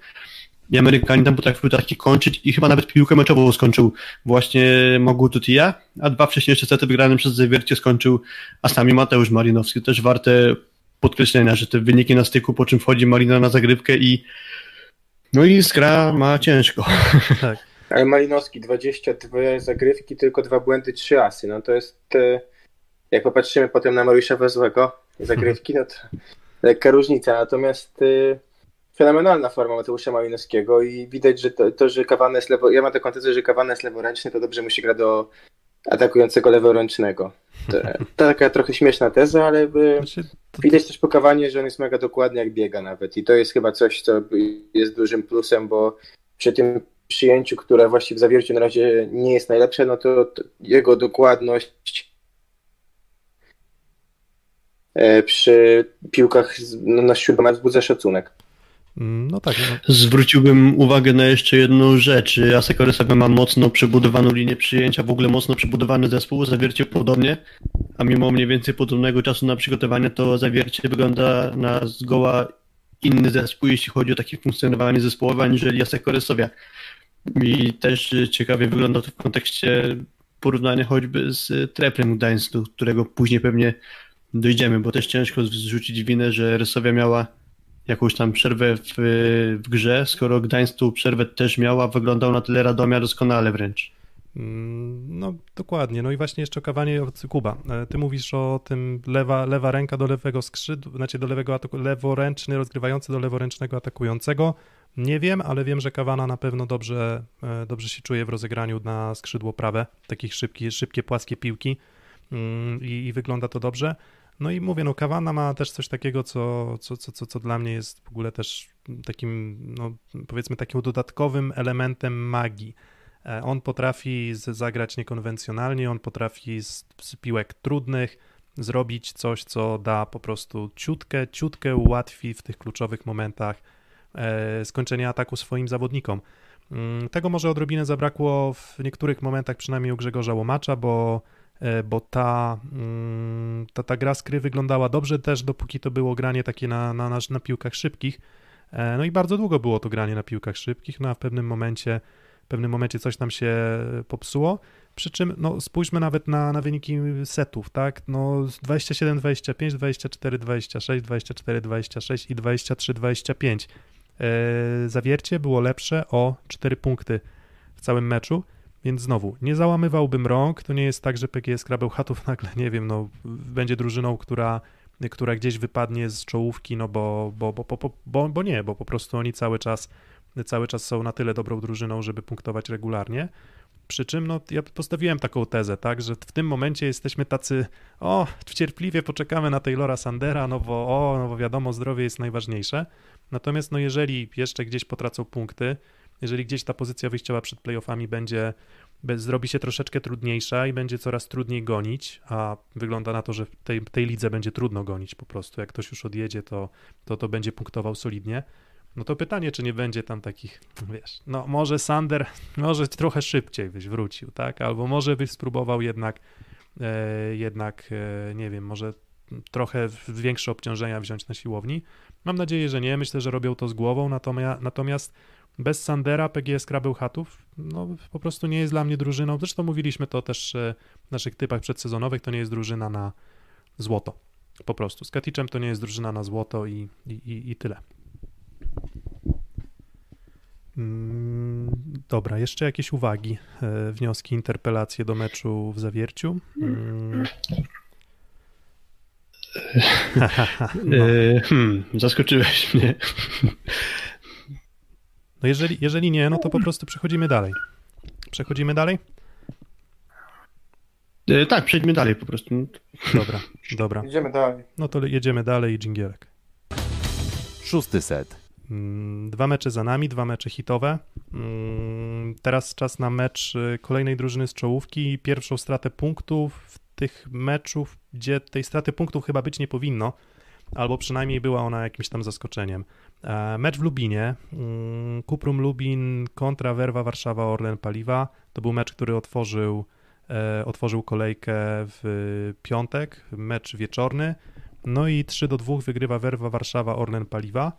I Amerykanie tam potrafiły taki kończyć i chyba nawet piłkę meczową skończył właśnie Mogu Tutia, a dwa wcześniejsze sety wygrane przez Zawiercie skończył a sami Mateusz Malinowski. Też warte podkreślenia, że te wyniki na styku, po czym wchodzi Marina na zagrywkę i No i Skra ma ciężko. Tak. Ale Malinowski 22 zagrywki, tylko dwa błędy, trzy asy. No to jest, jak popatrzymy potem na Mariusza Wezłego zagrywki, no to lekka różnica. Natomiast e, fenomenalna forma Mateusza Malinowskiego i widać, że to, to że Kawana jest lewo... Ja mam taką tezę, że Kawana jest leworęczny, to dobrze musi grać do atakującego leworęcznego. To, to taka trochę śmieszna teza, ale Znaczy, to, Widać też po Kawanie, że on jest mega dokładny jak biega nawet i to jest chyba coś, co jest dużym plusem, bo przy tym przyjęciu, które właściwie w zawierciu na razie nie jest najlepsze, no to, to jego dokładność e, przy piłkach no, na siódmym wzbudza szacunek. mm, no tak, no, Zwróciłbym uwagę na jeszcze jedną rzecz. Asekore sobie ma mocno przebudowaną linię przyjęcia, w ogóle mocno przebudowany zespół, zawiercie podobnie, a mimo mniej więcej podobnego czasu na przygotowanie, to zawiercie wygląda na zgoła inny zespół, jeśli chodzi o takie funkcjonowanie zespołowe, aniżeli Asekore Sowia. I też y, ciekawie wygląda to w kontekście porównania choćby z Treplem Gdańsk, do którego później pewnie dojdziemy, bo też ciężko zrzucić winę, że Resowia miała jakąś tam przerwę w, w grze, skoro Gdańsk przerwę też miała, wyglądał na tyle Radomia doskonale wręcz. Mm, No dokładnie. No i właśnie jeszcze o Kawanie od Kuba. E, Ty mówisz o tym lewa, lewa ręka do lewego skrzydła, znaczy do lewego ataku, leworęczny rozgrywający do leworęcznego atakującego. Nie wiem, ale wiem, że Kawana na pewno dobrze, e, dobrze się czuje w rozegraniu na skrzydło prawe, takich szybkie, szybkie płaskie piłki Mm, i, i wygląda to dobrze. No i mówię, no Kawana ma też coś takiego, co, co, co, co, co dla mnie jest w ogóle też takim, no powiedzmy takim dodatkowym elementem magii. E, On potrafi zagrać niekonwencjonalnie, on potrafi z, z piłek trudnych zrobić coś, co da po prostu ciutkę, ciutkę ułatwi w tych kluczowych momentach e, skończenie ataku swoim zawodnikom. Mm, Tego może odrobinę zabrakło w niektórych momentach, przynajmniej u Grzegorza Łomacza, bo, e, bo ta, mm, ta, ta gra z gry wyglądała dobrze też, dopóki to było granie takie na, na, na, piłkach szybkich. E, No i bardzo długo było to granie na piłkach szybkich, no a w pewnym momencie w pewnym momencie coś tam się popsuło. Przy czym no, spójrzmy nawet na, na wyniki setów, tak? No 27, 25, 24, 26, 24, 26 i 23, 25. E, zawiercie było lepsze o 4 punkty w całym meczu, więc znowu nie załamywałbym rąk. To nie jest tak, że PGS Krabełchatów nagle, nie wiem, no, będzie drużyną, która, która gdzieś wypadnie z czołówki, no bo, bo, bo, bo, bo, bo nie, bo po prostu oni cały czas cały czas są na tyle dobrą drużyną, żeby punktować regularnie. Przy czym no, ja postawiłem taką tezę, tak, że w tym momencie jesteśmy tacy, o, cierpliwie poczekamy na Taylora Sandera, no bo, o, no bo wiadomo, zdrowie jest najważniejsze. Natomiast no, jeżeli jeszcze gdzieś potracą punkty, jeżeli gdzieś ta pozycja wyjściowa przed playoffami będzie, zrobi się troszeczkę trudniejsza i będzie coraz trudniej gonić, a wygląda na to, że tej, tej lidze będzie trudno gonić po prostu. Jak ktoś już odjedzie, to, to, to będzie punktował solidnie. No to pytanie, czy nie będzie tam takich, wiesz, no może Sander, może trochę szybciej byś wrócił, tak? Albo może byś spróbował jednak, e, jednak, e, nie wiem, może trochę większe obciążenia wziąć na siłowni. Mam nadzieję, że nie. Myślę, że robią to z głową, natomiast, bez Sandera PGS Krabełchatów no, po prostu nie jest dla mnie drużyną. Zresztą mówiliśmy to też e, w naszych typach przedsezonowych, to nie jest drużyna na złoto. Po prostu. Z Katiczem to nie jest drużyna na złoto i, i, i, i tyle. Mm, Dobra, jeszcze jakieś uwagi, e, wnioski, interpelacje do meczu w zawierciu. No. E, hmm, zaskoczyłeś mnie. No jeżeli, jeżeli nie, no to po prostu przechodzimy dalej. Przechodzimy dalej? E, tak, przejdźmy dalej po prostu. Dobra, dobra. Idziemy dalej. No to jedziemy dalej i dżingielek. Szósty set. Mm, Dwa mecze za nami, dwa mecze hitowe. Mm, Teraz czas na mecz y, kolejnej drużyny z czołówki i pierwszą stratę punktów tych meczów, gdzie tej straty punktów chyba być nie powinno, albo przynajmniej była ona jakimś tam zaskoczeniem. E, Mecz w Lubinie, mm, Kuprum Lubin kontra Werwa Warszawa Orlen Paliwa. To był mecz, który otworzył, e, otworzył kolejkę w piątek, mecz wieczorny. No i 3 do 2 wygrywa Werwa Warszawa Orlen Paliwa.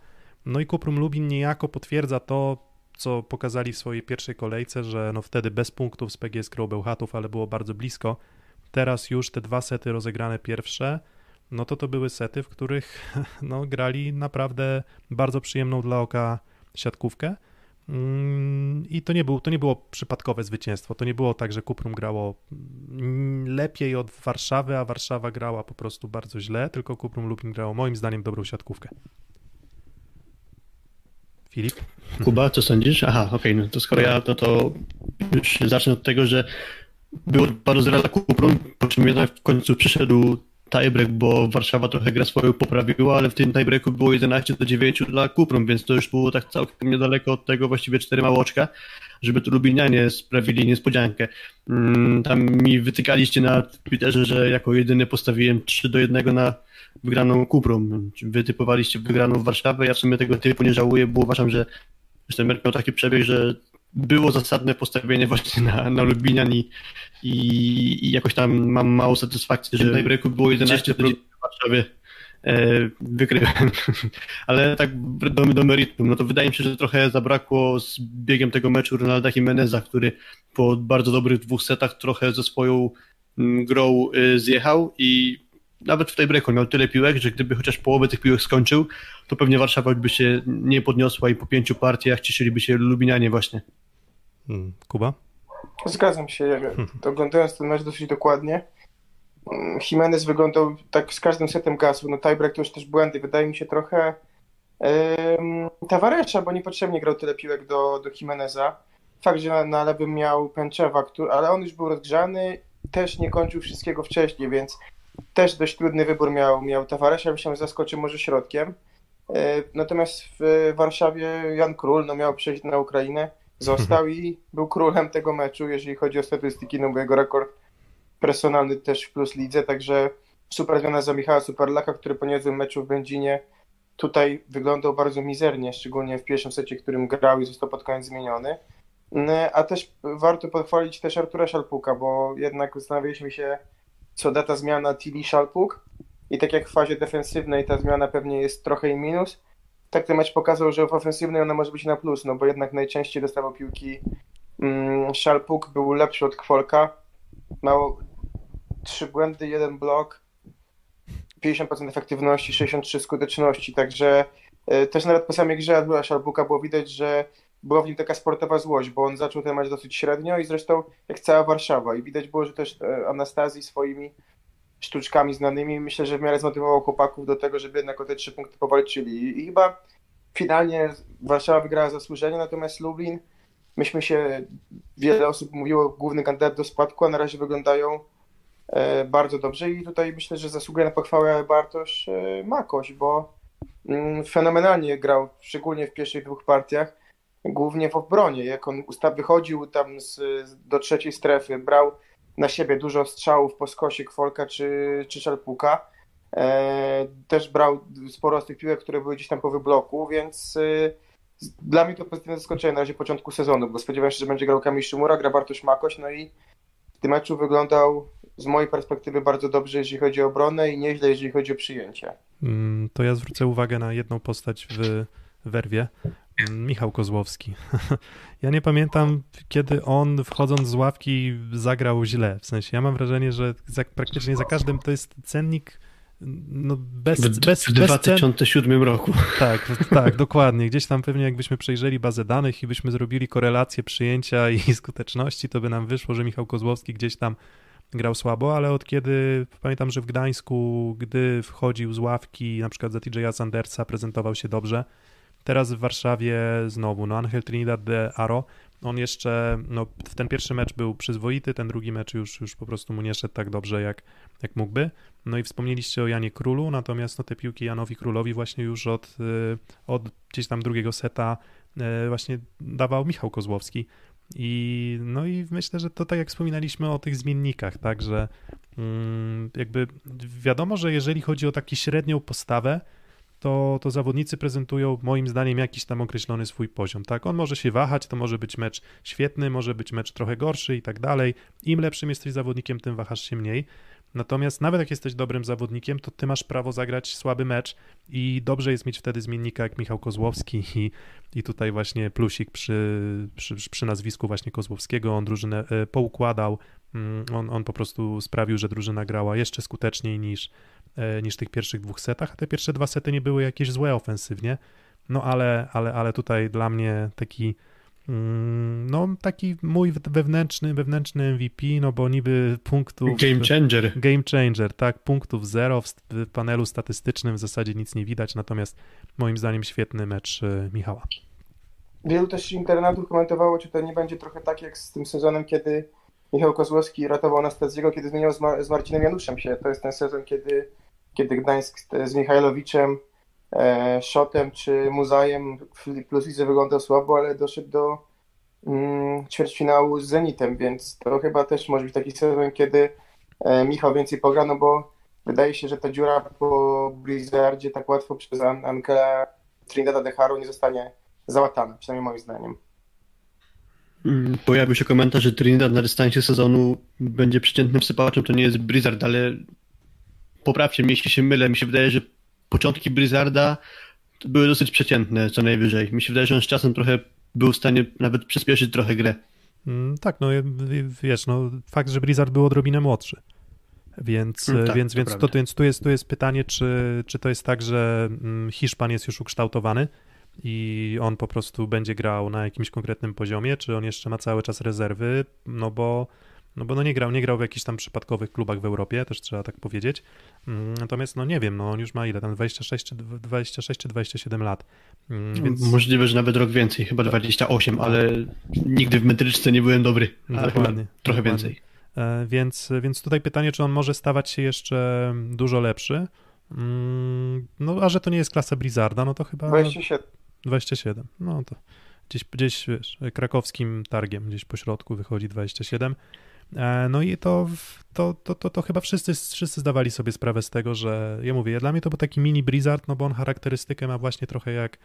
No i Kuprum Lubin niejako potwierdza to, co pokazali w swojej pierwszej kolejce, że no wtedy bez punktów z PGS Crow Bełchatów, ale było bardzo blisko. Teraz już te dwa sety rozegrane pierwsze, no to to były sety, w których no, grali naprawdę bardzo przyjemną dla oka siatkówkę. Mm, I to nie, był, to nie było przypadkowe zwycięstwo. To nie było tak, że Kuprum grało mm, lepiej od Warszawy, a Warszawa grała po prostu bardzo źle, tylko Kuprum Lubin grało moim zdaniem dobrą siatkówkę. Filip? Kuba, co sądzisz? Aha, okej, no to skoro ja, to, to już zacznę od tego, że było 2 do 0 dla Kuprum, po czym jednak w końcu przyszedł tiebreak, bo Warszawa trochę grę swoją poprawiła, ale w tym tiebreaku było 11 do 9 dla Kuprum, więc to już było tak całkiem niedaleko od tego, właściwie 4 małoczka, żeby tu Lubinianie sprawili niespodziankę. Mm, Tam mi wytykaliście na Twitterze, że jako jedyny postawiłem 3 do 1 na wygraną Kuprum. Wy typowaliście wygraną Warszawę, ja w sumie tego typu nie żałuję, bo uważam, że ten miał taki przebieg, że było zasadne postawienie właśnie na, na Lubinian i, i, i jakoś tam mam małą satysfakcję, że w tiebreaku było 11 do 9 w Warszawie. E, wykryłem. Ale tak do, do meritum, no to wydaje mi się, że trochę zabrakło z biegiem tego meczu Ronalda Jimeneza, który po bardzo dobrych dwóch setach trochę ze swoją mm, grą y, zjechał i nawet w tej breaku miał tyle piłek, że gdyby chociaż połowę tych piłek skończył, to pewnie Warszawa by się nie podniosła i po pięciu partiach cieszyliby się Lubinianie właśnie. Mm, Kuba? Zgadzam się. Oglądając ten mecz dosyć dokładnie, mm, Jimenez wyglądał tak z każdym setem gasł. No tiebreak to już też błędy. Wydaje mi się trochę um, Tavaresza, bo niepotrzebnie grał tyle piłek do, do Jimeneza. Fakt, że na, na lewym miał Pęczewa, który, ale on już był rozgrzany, też nie kończył wszystkiego wcześniej, więc też dość trudny wybór miał, miał Tavaresza. Myślałem, że zaskoczy może środkiem. E, Natomiast w Warszawie Jan Król no, miał przejść na Ukrainę, został i był królem tego meczu, jeżeli chodzi o statystyki, no bo jego rekord personalny też w plus lidze, także super zmiana za Michała Superlaka, który po niezłym meczu w Będzinie tutaj wyglądał bardzo mizernie, szczególnie w pierwszym secie, którym grał i został pod koniec zmieniony. Mm, A też warto pochwalić też Artura Szalpuka, bo jednak zastanawialiśmy się, co da ta zmiana Tilly Szalpuk i tak jak w fazie defensywnej ta zmiana pewnie jest trochę i minus, tak ten mecz pokazał, że w ofensywnej ona może być na plus, no bo jednak najczęściej dostawał piłki mm, Szalpuk, był lepszy od Kwolka, miał trzy błędy, jeden blok, 50% efektywności, 63 skuteczności, także e, też nawet po samej grze Artura Szalpuka było widać, że była w nim taka sportowa złość, bo on zaczął ten mecz dosyć średnio i zresztą jak cała Warszawa i widać było, że też e, Anastazji swoimi sztuczkami znanymi. Myślę, że w miarę zmotywował chłopaków do tego, żeby jednak o te trzy punkty powalczyli. I chyba finalnie Warszawa wygrała zasłużenie, natomiast Lublin myśmy się, wiele osób mówiło, główny kandydat do spadku, a na razie wyglądają e, bardzo dobrze. I tutaj myślę, że zasługuje na pochwałę Bartosz e, Makoś, bo mm, fenomenalnie grał, szczególnie w pierwszych dwóch partiach, głównie w obronie, jak on usta- wychodził tam z, do trzeciej strefy, brał na siebie dużo strzałów po skosie Kwolka czy, czy Szalpuka, e, też brał sporo z tych piłek, które były gdzieś tam po wybloku, więc e, dla mnie to pozytywne zaskoczenie na razie początku sezonu, bo spodziewałem się, że będzie grał Kamil Szymura, gra Bartosz Makoś, no i w tym meczu wyglądał z mojej perspektywy bardzo dobrze, jeżeli chodzi o obronę i nieźle, jeżeli chodzi o przyjęcie. Mm, To ja zwrócę uwagę na jedną postać w werwie. Michał Kozłowski. Ja nie pamiętam, kiedy on wchodząc z ławki zagrał źle. W sensie, ja mam wrażenie, że za, praktycznie za każdym to jest cennik no bez, W, bez, w bez cen, 2007 roku. tak, tak, dokładnie. Gdzieś tam pewnie jakbyśmy przejrzeli bazę danych i byśmy zrobili korelację przyjęcia i skuteczności, to by nam wyszło, że Michał Kozłowski gdzieś tam grał słabo, ale od kiedy pamiętam, że w Gdańsku, gdy wchodził z ławki, na przykład za TJ'a Sandersa, prezentował się dobrze. Teraz w Warszawie znowu, no Angel Trinidad de Aro, on jeszcze, no w ten pierwszy mecz był przyzwoity, ten drugi mecz już, już po prostu mu nie szedł tak dobrze, jak, jak mógłby. No i wspomnieliście o Janie Królu, natomiast no te piłki Janowi Królowi właśnie już od, y, od gdzieś tam drugiego seta y, właśnie dawał Michał Kozłowski. I no i myślę, że to tak jak wspominaliśmy o tych zmiennikach, tak, że mm, jakby wiadomo, że jeżeli chodzi o taki średnią postawę, to, to zawodnicy prezentują moim zdaniem jakiś tam określony swój poziom, tak? On może się wahać, to może być mecz świetny, może być mecz trochę gorszy i tak dalej. Im lepszym jesteś zawodnikiem, tym wahasz się mniej. Natomiast nawet jak jesteś dobrym zawodnikiem, to ty masz prawo zagrać słaby mecz i dobrze jest mieć wtedy zmiennika jak Michał Kozłowski i, i tutaj właśnie plusik przy, przy, przy nazwisku właśnie Kozłowskiego, on drużynę e, poukładał, mm, on, on po prostu sprawił, że drużyna grała jeszcze skuteczniej niż, niż w tych pierwszych dwóch setach, a te pierwsze dwa sety nie były jakieś złe ofensywnie, no ale, ale, ale tutaj dla mnie taki mm, no taki mój wewnętrzny, wewnętrzny MVP, no bo niby punktów... Game changer. Game changer, tak, punktów zero w, panelu statystycznym w zasadzie nic nie widać, natomiast moim zdaniem świetny mecz y, Michała. Wielu też internautów komentowało, czy to nie będzie trochę tak jak z tym sezonem, kiedy Michał Kozłowski ratował Anastazjego, kiedy zmieniał z, Mar- z Marcinem Januszem się. To jest ten sezon, kiedy, kiedy Gdańsk z Michajlowiczem, e, Szotem czy Muzajem plus widzę wyglądał słabo, ale doszedł do mm, ćwierćfinału z Zenitem, więc to chyba też może być taki sezon, kiedy e, Michał więcej pogra, no bo wydaje się, że ta dziura po Blizzardzie tak łatwo przez An- Ankela Trinidada de Haro nie zostanie załatana, przynajmniej moim zdaniem. Mm, Pojawił się komentarz, że Trinidad na dystansie sezonu będzie przeciętnym sypaczem, to nie jest Blizzard, ale poprawcie mnie, jeśli się mylę. Mi się wydaje, że początki Blizzarda były dosyć przeciętne, co najwyżej. Mi się wydaje, że on z czasem trochę był w stanie nawet przyspieszyć trochę grę. Mm, Tak, no wiesz, no fakt, że Blizzard był odrobinę młodszy. Więc, Mm, tak, więc, to więc, to, więc tu, jest, tu jest pytanie, czy, czy to jest tak, że mm, Hiszpan jest już ukształtowany i on po prostu będzie grał na jakimś konkretnym poziomie, czy on jeszcze ma cały czas rezerwy, no bo no bo no nie grał, nie grał w jakichś tam przypadkowych klubach w Europie, też trzeba tak powiedzieć. Mm, Natomiast no nie wiem, no on już ma ile tam 26 czy 26 czy 27 lat. Mm, Więc Możliwe, że nawet rok więcej, chyba 28, ale nigdy w metryczce nie byłem dobry. Ale Dokładnie, trochę dokładnie. więcej. E, Więc, więc tutaj pytanie, czy on może stawać się jeszcze dużo lepszy. Mm, No, a że to nie jest klasa Blizzarda, no to chyba 27. 27. No to gdzieś, gdzieś wiesz, krakowskim targiem, gdzieś po środku wychodzi 27. E, No i to, to, to, to, to chyba wszyscy, wszyscy zdawali sobie sprawę z tego, że ja mówię, dla mnie to był taki mini Blizzard, no bo on charakterystykę ma właśnie trochę jak,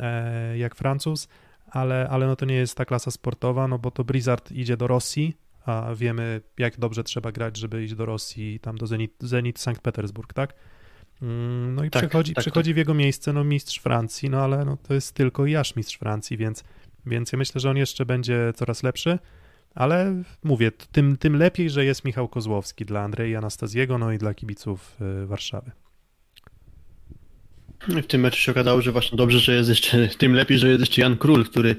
e, jak Francuz, ale, ale no to nie jest ta klasa sportowa, no bo to Blizzard idzie do Rosji, a wiemy jak dobrze trzeba grać, żeby iść do Rosji, tam do Zenit, Zenit Sankt Petersburg, tak? Mm, No i Tak, przychodzi, tak, przychodzi w jego miejsce no, mistrz Francji, no ale no, to jest tylko i aż mistrz Francji, więc, więc ja myślę, że on jeszcze będzie coraz lepszy, ale mówię, tym, tym lepiej, że jest Michał Kozłowski dla Andrzeja Anastazjego, no i dla kibiców y, Warszawy. W tym meczu się okazało, że właśnie dobrze, że jest jeszcze, tym lepiej, że jest jeszcze Jan Król, który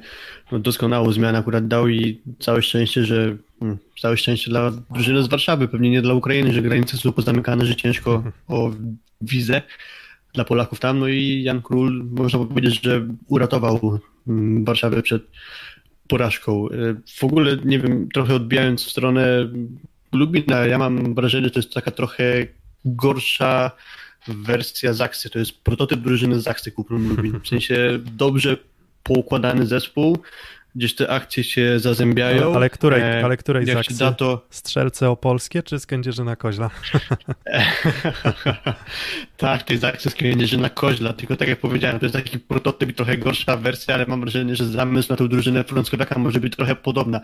no, doskonałą zmianę akurat dał i całe szczęście, że mm, całe szczęście dla drużyny z Warszawy, pewnie nie dla Ukrainy, że granice są pozamykane, że ciężko o wizę dla Polaków tam, no i Jan Król, można powiedzieć, że uratował mm, Warszawę przed porażką. Y, W ogóle, nie wiem, trochę odbijając w stronę Lubina, ja mam wrażenie, że to jest taka trochę gorsza wersja Zaksy. To jest prototyp drużyny Zaksy Kuprum Lubin. W sensie dobrze poukładany zespół, gdzieś te akcje się zazębiają. Ale, której, E, ale której się Zaksy? da, to Strzelce Opolskie czy Skędzierzyna Koźla? tak, tej Zaksy z na Koźla, tylko tak jak powiedziałem, to jest taki prototyp i trochę gorsza wersja, ale mam wrażenie, że zamysł na tą drużynę Frąckowiaka może być trochę podobna,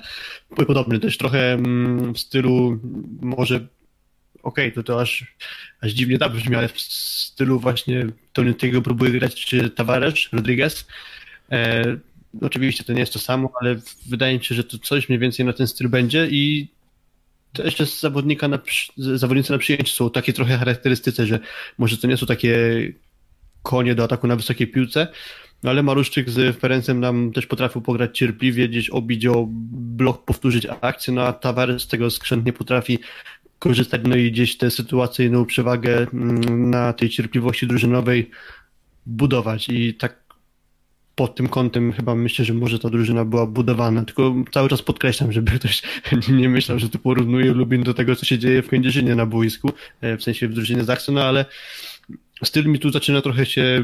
podobny, też trochę mm, w stylu może okej, to to aż, aż dziwnie tak brzmi, ale w stylu właśnie Toniutiego próbuje grać czy Tavares, Rodriguez. E, oczywiście to nie jest to samo, ale wydaje mi się, że to coś mniej więcej na ten styl będzie i jeszcze z zawodnika na, zawodnicy na przyjęciu są takie trochę charakterystyce, że może to nie są takie konie do ataku na wysokiej piłce, no ale Maruszczyk z Ferencem nam też potrafił pograć cierpliwie, gdzieś obić o blok, powtórzyć akcję, no a Tavares z tego skrzętnie potrafi korzystać, no i gdzieś tę sytuacyjną przewagę mm, na tej cierpliwości drużynowej budować i tak pod tym kątem chyba myślę, że może ta drużyna była budowana, tylko cały czas podkreślam, żeby ktoś nie myślał, że tu porównuję Lubin do tego, co się dzieje w Kędzierzynie na boisku, e, w sensie w drużynie Zaksu, no ale styl mi tu zaczyna trochę się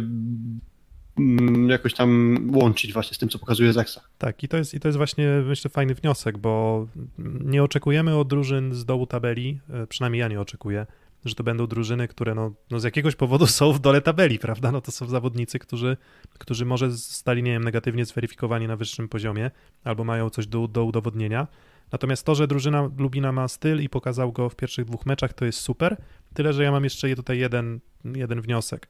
mm, jakoś tam łączyć właśnie z tym, co pokazuje Zaksa. Tak, i to jest, i to jest właśnie, myślę, fajny wniosek, bo nie oczekujemy od drużyn z dołu tabeli, e, przynajmniej ja nie oczekuję, że to będą drużyny, które no, no z jakiegoś powodu są w dole tabeli, prawda? No to są zawodnicy, którzy, którzy może stali, nie wiem, negatywnie zweryfikowani na wyższym poziomie, albo mają coś do, do udowodnienia. Natomiast to, że drużyna Lubina ma styl i pokazał go w pierwszych dwóch meczach, to jest super. Tyle, że ja mam jeszcze tutaj jeden, jeden wniosek.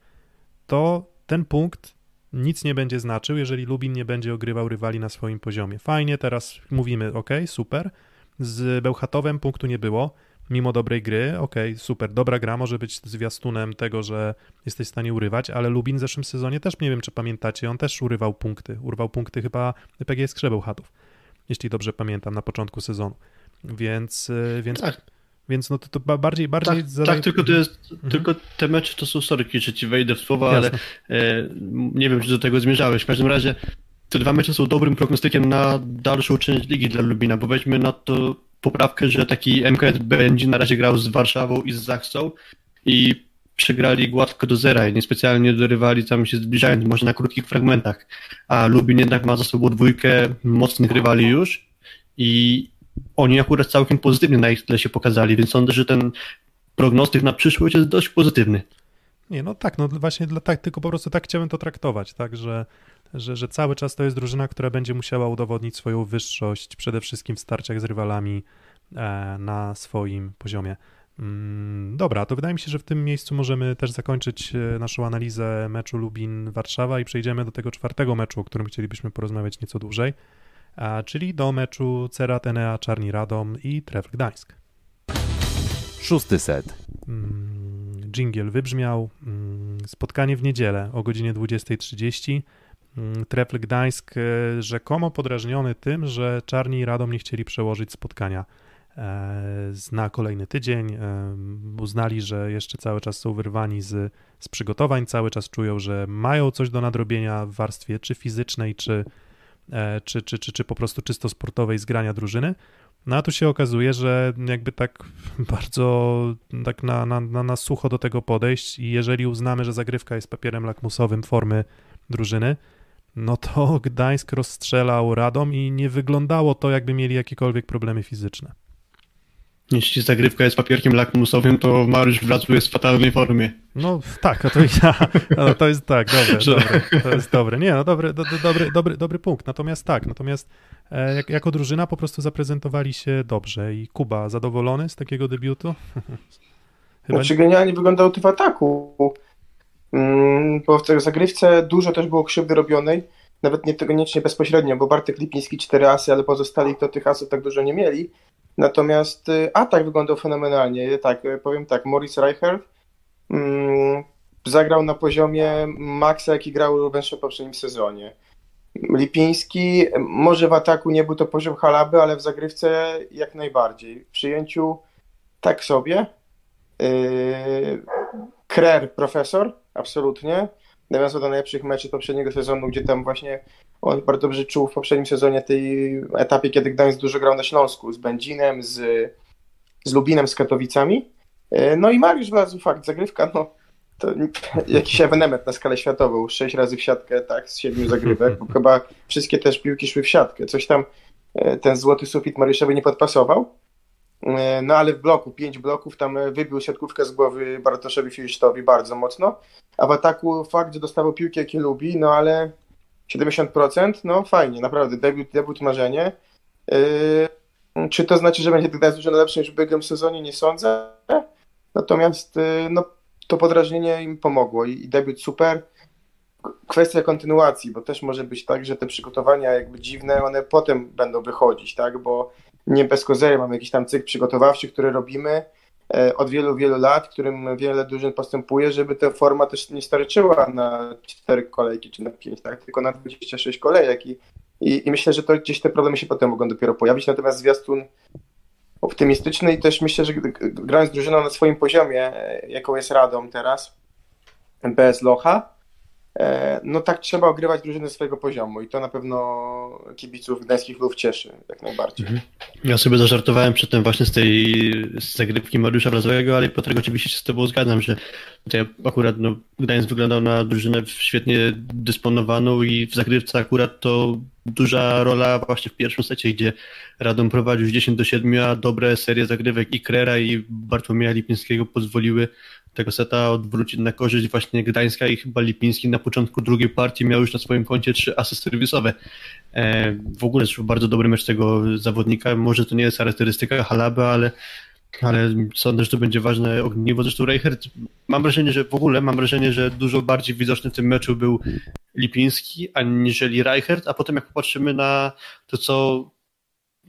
To ten punkt nic nie będzie znaczył, jeżeli Lubin nie będzie ogrywał rywali na swoim poziomie. Fajnie, teraz mówimy, ok, super. Z Bełchatowem punktu nie było. Mimo dobrej gry, okej, super, dobra gra może być zwiastunem tego, że jesteś w stanie urywać, ale Lubin w zeszłym sezonie też, nie wiem czy pamiętacie, on też urywał punkty, urwał punkty chyba PGS Krzebeł Chatów, jeśli dobrze pamiętam, na początku sezonu, więc, y, więc, Tak. więc no to, to ba- bardziej, bardziej Tak, tak, tylko to jest, tylko te mecze to są sorki, że ci wejdę w słowa, Jasne. ale e, nie wiem, czy do tego zmierzałeś. W każdym razie te dwa mecze są dobrym prognostykiem na dalszą część ligi dla Lubina, bo weźmy na to poprawkę, że taki MKS będzie na razie grał z Warszawą i z Zachsą i przegrali gładko do zera i niespecjalnie do rywali tam się zbliżając, może na krótkich fragmentach, a Lubin jednak ma za sobą dwójkę mocnych rywali już i oni akurat całkiem pozytywnie na ich tle się pokazali, więc sądzę, że ten prognostyk na przyszłość jest dość pozytywny. Nie, no tak, no właśnie dla, tak, tylko po prostu tak chciałem to traktować, tak, że, że, że cały czas to jest drużyna, która będzie musiała udowodnić swoją wyższość, przede wszystkim w starciach z rywalami e, na swoim poziomie. Mm, dobra, to wydaje mi się, że w tym miejscu możemy też zakończyć e, naszą analizę meczu Lubin-Warszawa i przejdziemy do tego czwartego meczu, o którym chcielibyśmy porozmawiać nieco dłużej, a, czyli do meczu Cerat Enea Czarni Radom i Trefl Gdańsk. Szósty set. Mm, Dżingiel wybrzmiał. Mm, Spotkanie w niedzielę o godzinie 20.30. Mm, Trefl Gdańsk e, rzekomo podrażniony tym, że Czarni i Radom nie chcieli przełożyć spotkania e, na kolejny tydzień. E, Uznali, że jeszcze cały czas są wyrwani z, z przygotowań, cały czas czują, że mają coś do nadrobienia w warstwie czy fizycznej, czy, czy, czy, czy, czy po prostu czysto sportowej zgrania drużyny. No a tu się okazuje, że jakby tak bardzo tak na, na, na, na sucho do tego podejść i jeżeli uznamy, że zagrywka jest papierem lakmusowym formy drużyny, no to Gdańsk rozstrzelał Radom i nie wyglądało to, jakby mieli jakiekolwiek problemy fizyczne. Jeśli zagrywka jest papierkiem lakmusowym, to Mariusz Wracu jest w fatalnej formie. No tak, a to ja, no, to jest tak, dobre, Że- dobre, to jest dobre. Nie, no dobry, do, do, dobry, dobry, dobry punkt. Natomiast tak, natomiast e, jak, jako drużyna po prostu zaprezentowali się dobrze i Kuba zadowolony z takiego debiutu? Chyba Znaczy genialnie wyglądało to w ataku. Mm, bo w tej zagrywce dużo też było krzywdy robionej. Nawet niekoniecznie bezpośrednio, bo Bartek Lipiński cztery asy, ale pozostali to tych asów tak dużo nie mieli. Natomiast y, atak wyglądał fenomenalnie. Tak, y, powiem tak, Morris Reichert mm, zagrał na poziomie maksa, jaki grał również w poprzednim sezonie. Lipiński, może w ataku nie był to poziom halaby, ale w zagrywce jak najbardziej. W przyjęciu tak sobie. Yy, Krer, profesor, absolutnie. Nawiązał do najlepszych meczów poprzedniego sezonu, gdzie tam właśnie on bardzo dobrze czuł w poprzednim sezonie tej etapie, kiedy Gdańsk dużo grał na Śląsku, z Będzinem, z, z Lubinem, z Katowicami. Yy, No i Mariusz Wlazł, fakt, zagrywka, no to jakiś ewenement na skalę światową, sześć razy w siatkę, tak, z siedmiu zagrywek, chyba wszystkie też piłki szły w siatkę. Coś tam yy, ten złoty sufit Mariuszowi nie podpasował. E, No ale w bloku, pięć bloków, tam e, wybił siatkówkę z głowy Bartoszowi Filsztowi bardzo mocno, a w ataku fakt, że dostawał piłki jakie lubi, no ale 70%, no fajnie, naprawdę, debiut, debiut marzenie. Yy, Czy to znaczy, że będzie Gdańsk dużo lepszy niż w ubiegłym sezonie? Nie sądzę. Natomiast yy, no, to podrażnienie im pomogło i, i debiut super. Kwestia kontynuacji, bo też może być tak, że te przygotowania jakby dziwne, one potem będą wychodzić, tak, bo nie bez kozery. Mamy jakiś tam cykl przygotowawczy, który robimy e, od wielu, wielu lat, którym wiele drużyn postępuje, żeby ta forma też nie starczyła na cztery kolejki czy na pięć, tak, tylko na 26 kolejek i, i, i myślę, że to gdzieś te problemy się potem mogą dopiero pojawić, natomiast zwiastun optymistyczny i też myślę, że grając drużyną na swoim poziomie, e, jaką jest Radom teraz, bez Locha, no tak trzeba ogrywać drużyny swojego poziomu i to na pewno kibiców gdańskich lów cieszy, jak najbardziej. Ja sobie zażartowałem przedtem właśnie z tej z zagrywki Mariusza Wrazowego, ale Piotrek oczywiście się z tobą zgadzam, że tutaj akurat no, Gdańsk wyglądał na drużynę świetnie dysponowaną i w zagrywce akurat to duża rola właśnie w pierwszym secie, gdzie Radom prowadził już 10 do 7, a dobre serie zagrywek i Krera i Bartłomieja Lipińskiego pozwoliły tego seta odwrócić na korzyść właśnie Gdańska i chyba Lipiński na początku drugiej partii miał już na swoim koncie trzy asy serwisowe. E, w ogóle to bardzo dobry mecz tego zawodnika. Może to nie jest charakterystyka Halaby, ale, ale sądzę, że to będzie ważne ogniwo. Zresztą Reichert, mam wrażenie, że w ogóle mam wrażenie, że dużo bardziej widoczny w tym meczu był Lipiński aniżeli Reichert, a potem jak popatrzymy na to, co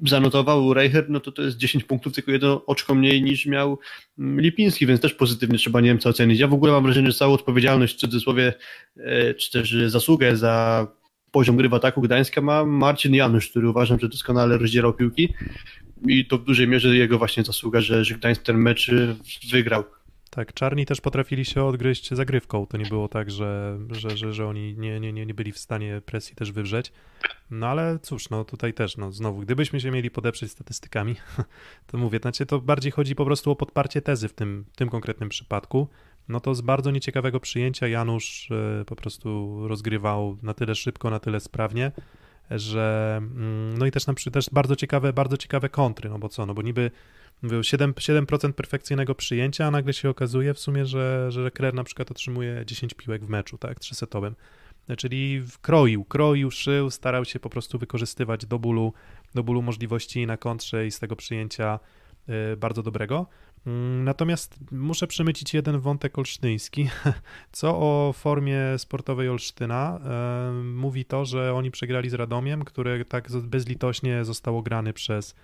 zanotował Reicher, no to to jest 10 punktów, tylko jedno oczko mniej niż miał mm, Lipiński, więc też pozytywnie trzeba Niemca ocenić. Ja w ogóle mam wrażenie, że całą odpowiedzialność w cudzysłowie, e, czy też zasługę za poziom gry w ataku Gdańska ma Marcin Janusz, który uważam, że doskonale rozdzierał piłki i to w dużej mierze jego właśnie zasługa, że, że Gdańsk ten mecz wygrał. Tak, czarni też potrafili się odgryźć zagrywką. To nie było tak, że, że, że, że oni nie, nie, nie, byli w stanie presji też wywrzeć. No ale cóż, no tutaj też, no znowu, gdybyśmy się mieli podeprzeć statystykami, to mówię, znaczy to bardziej chodzi po prostu o podparcie tezy w tym, tym konkretnym przypadku. No to z bardzo nieciekawego przyjęcia Janusz y, po prostu rozgrywał na tyle szybko, na tyle sprawnie, że mm, no i też, na, też bardzo ciekawe, bardzo ciekawe kontry, no bo co, no bo niby 7%, 7% perfekcyjnego przyjęcia, a nagle się okazuje w sumie, że, że Krer na przykład otrzymuje 10 piłek w meczu, tak, trzysetowym. Czyli kroił, kroił, szył, starał się po prostu wykorzystywać do bólu, do bólu możliwości na kontrze i z tego przyjęcia y, bardzo dobrego. Mm, natomiast muszę przemycić jeden wątek olsztyński. Co o formie sportowej Olsztyna? Mówi to, że oni przegrali z Radomiem, które tak bezlitośnie zostało grany przez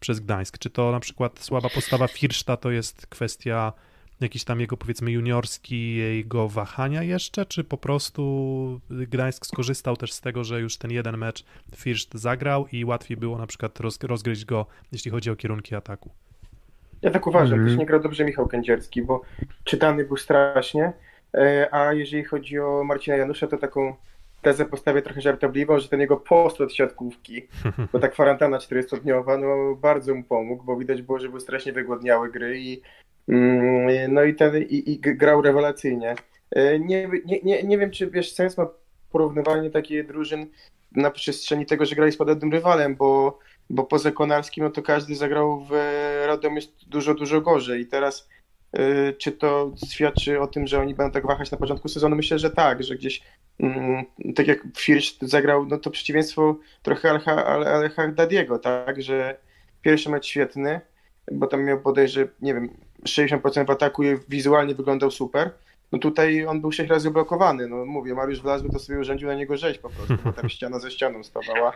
przez Gdańsk. Czy to na przykład słaba postawa Firszta to jest kwestia jakiś tam jego powiedzmy juniorski, jego wahania jeszcze, czy po prostu Gdańsk skorzystał też z tego, że już ten jeden mecz Firszt zagrał i łatwiej było na przykład rozgryźć go, jeśli chodzi o kierunki ataku? Ja tak uważam, Mhm. też nie grał dobrze Michał Kędzierski, bo czytany był strasznie, e, a jeżeli chodzi o Marcina Janusza, to taką tezę postawię trochę żartobliwą, że ten jego post od siatkówki, bo ta kwarantanna 40-dniowa, no bardzo mu pomógł, bo widać było, że był strasznie wygłodniały gry i mm, no i, ten, i, i grał rewelacyjnie. E, Nie, nie, nie, nie wiem, czy wiesz, sens ma porównywanie takiej drużyn na przestrzeni tego, że grali z podobnym rywalem, bo, bo poza Konarskim, no to każdy zagrał w Radomiu jest dużo, dużo gorzej i teraz czy to świadczy o tym, że oni będą tak wahać na początku sezonu? Myślę, że tak, że gdzieś mm, tak jak Firsz zagrał, no to przeciwieństwo trochę Alha- Al- Al-Hardadiego, tak, że pierwszy mecz świetny, bo tam miał bodajże, nie wiem, 60% w ataku i wizualnie wyglądał super. No tutaj on był sześć razy blokowany. No mówię, Mariusz Wlazły to sobie urządził na niego rzeź po prostu, bo tam ściana ze ścianą stawała.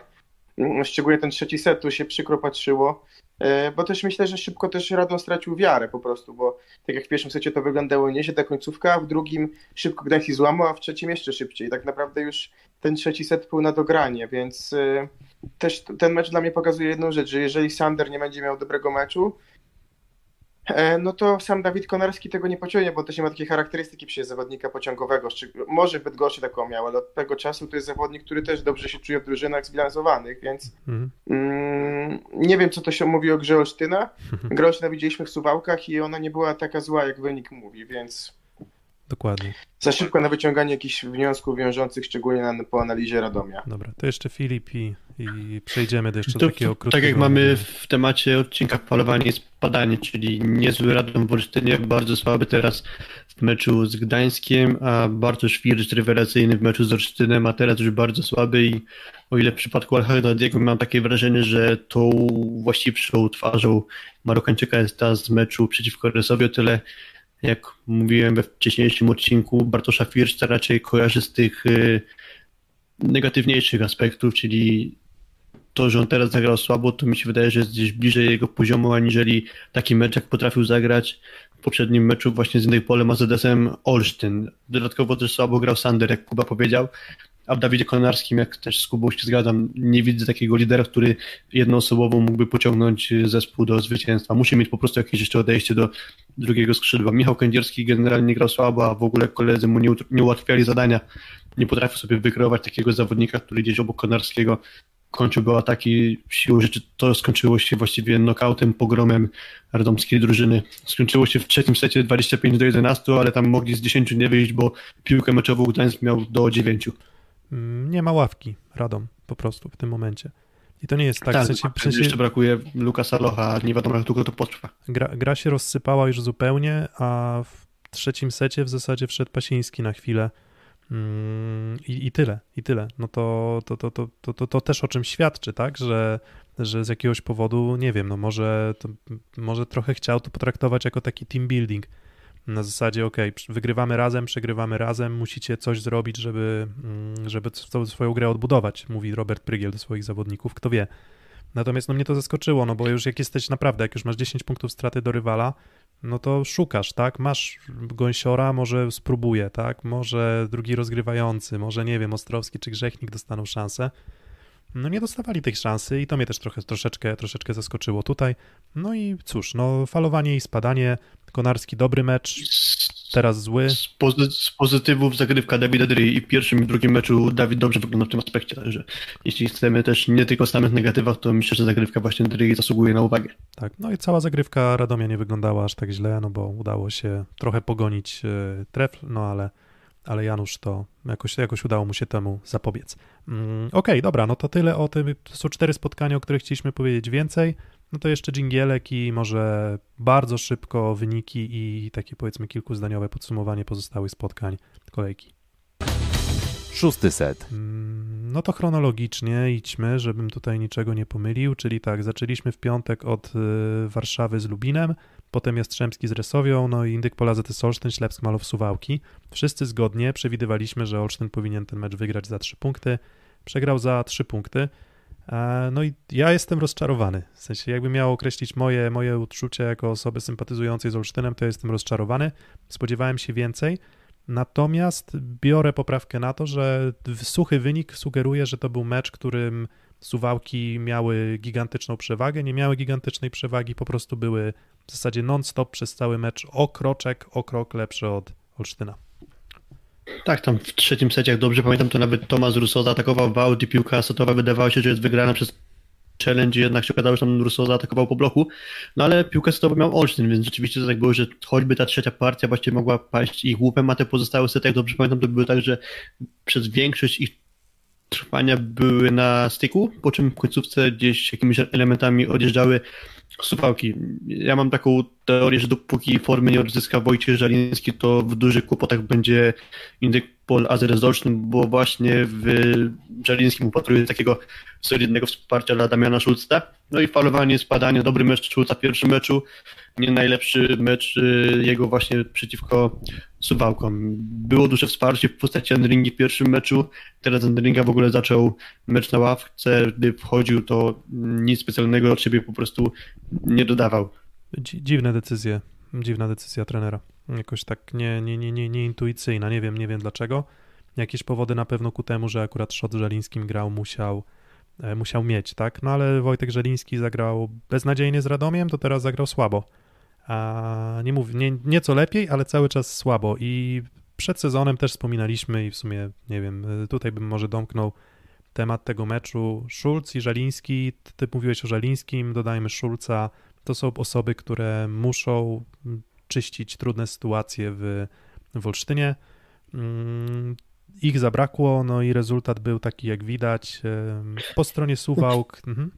Szczególnie ten trzeci set, tu się przykro patrzyło, E, bo też myślę, że szybko też Radon stracił wiarę po prostu, bo tak jak w pierwszym secie to wyglądało nieźle, ta końcówka, a w drugim szybko Gdańsk się złamał, a w trzecim jeszcze szybciej. Tak naprawdę już ten trzeci set był na dogranie, więc e, też ten mecz dla mnie pokazuje jedną rzecz, że jeżeli Sander nie będzie miał dobrego meczu, no to sam Dawid Konarski tego nie pociągnie, bo też nie ma takiej charakterystyki przecież zawodnika pociągowego. Może w Bydgoszczy taką miał, ale od tego czasu to jest zawodnik, który też dobrze się czuje w drużynach zbilansowanych, więc Mhm. Mm, nie wiem, co to się mówi o grze Olsztyna. Grę Olsztyna widzieliśmy w Suwałkach i ona nie była taka zła, jak wynik mówi, więc Dokładnie. za szybko na wyciąganie jakichś wniosków wiążących, szczególnie na, po analizie Radomia. Dobra, to jeszcze Filip i, i przejdziemy do jeszcze To, takiego tak krótkiego... jak mamy w temacie odcinka falowanie i spadanie, czyli niezły Radom w Olsztynie, bardzo słaby teraz w meczu z Gdańskiem, a bardzo Śwircz rewelacyjny w meczu z Olsztynem, a teraz już bardzo słaby i o ile w przypadku Alhardadiego mam takie wrażenie, że tą właściwszą twarzą Marokańczyka jest ta z meczu przeciwko Resowi, o tyle jak mówiłem we wcześniejszym odcinku, Bartosza Firszta raczej kojarzy z tych y, negatywniejszych aspektów, czyli to, że on teraz zagrał słabo, to mi się wydaje, że jest gdzieś bliżej jego poziomu, aniżeli taki mecz, jak potrafił zagrać w poprzednim meczu właśnie z Indykpolem AZS-em Olsztyn. Dodatkowo też słabo grał Sander, jak Kuba powiedział, a w Dawidzie Konarskim, jak też z Kubą się zgadzam, nie widzę takiego lidera, który jednoosobowo mógłby pociągnąć zespół do zwycięstwa. Musi mieć po prostu jakieś jeszcze odejście do drugiego skrzydła. Michał Kędzierski generalnie grał słabo, a w ogóle koledzy mu nie, nie ułatwiali zadania. Nie potrafił sobie wykreować takiego zawodnika, który gdzieś obok Konarskiego kończyłby ataki. Siłą rzeczy to skończyło się właściwie knockoutem, pogromem radomskiej drużyny. Skończyło się w trzecim secie 25 do 11, ale tam mogli z 10 nie wyjść, bo piłkę meczową Gdańsk miał do 9. Mm, Nie ma ławki Radom po prostu w tym momencie. I to nie jest tak, w sensie, w sensie jeszcze brakuje Lukasa Locha, nie wiadomo jak długo to potrwa. gra, gra się rozsypała już zupełnie, a w trzecim secie w zasadzie wszedł Pasiński na chwilę Mm, i, i tyle, i tyle. No to, to, to, to, to, to, to też o czym świadczy, tak, że, że z jakiegoś powodu, nie wiem, no może, to, może trochę chciał to potraktować jako taki team building. Na zasadzie, ok, wygrywamy razem, przegrywamy razem, musicie coś zrobić, żeby, mm, żeby swoją grę odbudować, mówi Robert Prygiel do swoich zawodników, kto wie. Natomiast no mnie to zaskoczyło, no bo już jak jesteś naprawdę, jak już masz 10 punktów straty do rywala, no to szukasz, tak? Masz gąsiora, może spróbuję, tak? Może drugi rozgrywający, może nie wiem, Ostrowski czy Grzechnik dostaną szansę. No nie dostawali tych szansy i to mnie też trochę, troszeczkę, troszeczkę zaskoczyło tutaj. No i cóż, no falowanie i spadanie, Konarski dobry mecz, teraz zły. Z, pozy- z pozytywów zagrywka Dawida Dry i w pierwszym i drugim meczu Dawid dobrze wygląda w tym aspekcie, także jeśli chcemy też nie tylko samych negatywach, to myślę, że zagrywka właśnie Dry zasługuje na uwagę. Tak, no i cała zagrywka Radomia nie wyglądała aż tak źle, no bo udało się trochę pogonić e, trefl, no ale, ale Janusz to jakoś, jakoś udało mu się temu zapobiec. Mm, Okej, dobra, no to tyle o tym. To są cztery spotkania, o których chcieliśmy powiedzieć więcej. No to jeszcze dżingielek i może bardzo szybko wyniki i takie powiedzmy kilkuzdaniowe podsumowanie pozostałych spotkań kolejki. Szósty set. Mm, No to chronologicznie idźmy, żebym tutaj niczego nie pomylił, czyli tak, zaczęliśmy w piątek od y, Warszawy z Lubinem, potem Jastrzębski z Resowią, no i Indyk Pola ZS Olsztyn, Ślepsk Malow Suwałki. Wszyscy zgodnie przewidywaliśmy, że Olsztyn powinien ten mecz wygrać za 3 punkty, przegrał za 3 punkty. E, No i ja jestem rozczarowany, w sensie jakbym miał określić moje, moje uczucie jako osoby sympatyzującej z Olsztynem, to jestem rozczarowany, spodziewałem się więcej, Natomiast biorę poprawkę na to, że suchy wynik sugeruje, że to był mecz, którym Suwałki miały gigantyczną przewagę, nie miały gigantycznej przewagi, po prostu były w zasadzie non-stop przez cały mecz o kroczek, o krok lepsze od Olsztyna. Tak, tam w trzecim secie, jak dobrze pamiętam, to nawet Tomasz Russo zaatakował aut i piłka setowa wydawało się, że jest wygrana przez challenge, jednak się okazało, że tam Russo zaatakował po bloku, no ale piłkę setową miał Olsztyn, więc rzeczywiście to tak było, że choćby ta trzecia partia właściwie mogła paść ich łupem, a te pozostałe sety, jak dobrze pamiętam, to były tak, że przez większość ich trwania były na styku, po czym w końcówce gdzieś jakimiś elementami odjeżdżały suwałki. Ja mam taką teorię, że dopóki formy nie odzyska Wojciech Żaliński, to w dużych kłopotach będzie Indyk Pol Azeres Olsztyn, bo właśnie w Żalińskim upatruje takiego solidnego wsparcia dla Damiana Szulca. No i falowanie, spadanie, dobry mecz Szulca w pierwszym meczu, nie najlepszy mecz y, jego właśnie przeciwko Suwałkom. Było duże wsparcie w postaci Enringi w pierwszym meczu, teraz Enringa w ogóle zaczął mecz na ławce, gdy wchodził to nic specjalnego od siebie po prostu nie dodawał. Dzi- Dziwne decyzje, dziwna decyzja trenera. Jakoś tak nie, nie, nie, nie, nieintuicyjna, nie wiem, nie wiem dlaczego. Jakieś powody na pewno ku temu, że akurat Szot Żelińskim grał, musiał, e, musiał mieć, tak? No ale Wojtek Żeliński zagrał beznadziejnie z Radomiem, to teraz zagrał słabo. A nie mówię, nie, nieco lepiej, ale cały czas słabo i przed sezonem też wspominaliśmy i w sumie, nie wiem, e, tutaj bym może domknął temat tego meczu. Szulc i Żaliński, ty mówiłeś o Żalińskim, dodajmy Szulca, to są osoby, które muszą czyścić trudne sytuacje w, w Olsztynie. Mm, Ich zabrakło, no i rezultat był taki, jak widać. Po stronie Suwałk. Mhm.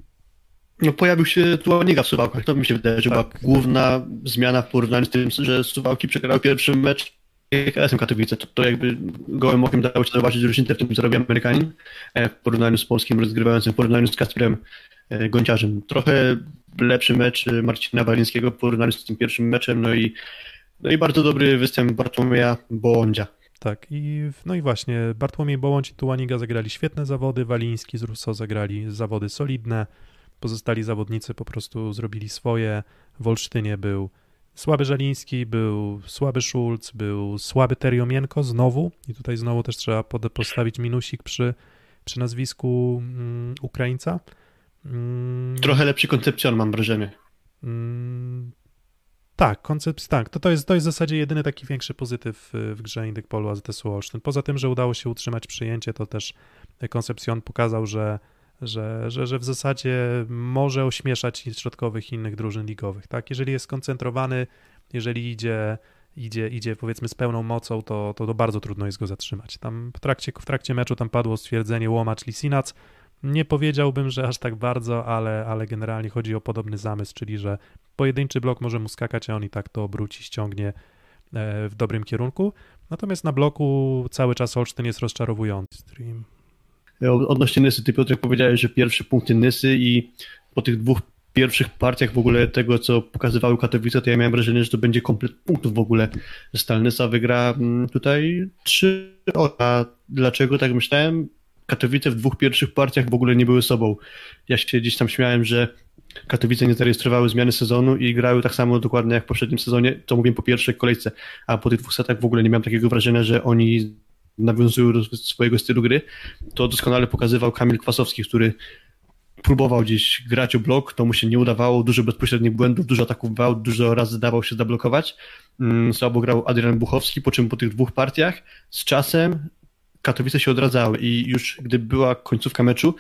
No pojawił się Tuaniga w Suwałkach, to mi się wydaje, że Tak. była główna zmiana w porównaniu z tym, że Suwałki przegrały pierwszy mecz KS-em Katowice. To, to jakby gołym okiem dało się zobaczyć różnicę w tym, co robi Amerykanin e, w porównaniu z polskim rozgrywającym, w porównaniu z Kasprem Gąciarzem. Trochę lepszy mecz e, Marcina Walińskiego w porównaniu z tym pierwszym meczem, no i, no i bardzo dobry występ Bartłomieja Bądzia. Tak, i no i właśnie Bartłomiej Bołądź i Tułaniga zagrali świetne zawody, Waliński z Russo zagrali zawody solidne, pozostali zawodnicy po prostu zrobili swoje. W Olsztynie był słaby Żaliński, był słaby Szulc, był słaby Teriomienko znowu i tutaj znowu też trzeba postawić minusik przy, przy nazwisku mm, Ukraińca. Mm, Trochę lepszy koncepcjon mam wrażenie. Mm, tak, koncept, tak. To, to, jest, to jest w zasadzie jedyny taki większy pozytyw y, w grze Indyk Polu AZS-u Olsztyn. Poza tym, że udało się utrzymać przyjęcie, to też Koncepcjon pokazał, że, że, że, że w zasadzie może ośmieszać środkowych i innych drużyn ligowych. Tak? Jeżeli jest skoncentrowany, jeżeli idzie, idzie, idzie powiedzmy z pełną mocą, to, to, to bardzo trudno jest go zatrzymać. Tam w trakcie, w trakcie meczu tam padło stwierdzenie łomacz Lisinac, nie powiedziałbym, że aż tak bardzo, ale, ale generalnie chodzi o podobny zamysł, czyli że pojedynczy blok może mu skakać, a on i tak to obróci, ściągnie e, w dobrym kierunku. Natomiast na bloku cały czas Olsztyn jest rozczarowujący. Stream. Odnośnie Nysy, ty Piotrek powiedziałeś, że pierwsze punkty Nysy i po tych dwóch pierwszych partiach w ogóle tego, co pokazywały Katowice, to ja miałem wrażenie, że to będzie komplet punktów w ogóle. Stal Nysa wygra mm, tutaj trzy. A dlaczego tak myślałem? Katowice w dwóch pierwszych partiach w ogóle nie były sobą. Ja się gdzieś tam śmiałem, że Katowice nie zarejestrowały zmiany sezonu i grały tak samo dokładnie jak w poprzednim sezonie, to mówię po pierwszej kolejce, a po tych dwóch setach w ogóle nie miałem takiego wrażenia, że oni nawiązują do swojego stylu gry. To doskonale pokazywał Kamil Kwasowski, który próbował gdzieś grać o blok, to mu się nie udawało, dużo bezpośrednich błędów, dużo ataków wał, dużo razy dawał się zablokować. Mm, Słabo grał Adrian Buchowski, po czym po tych dwóch partiach z czasem Katowice się odradzały i już gdy była końcówka meczu,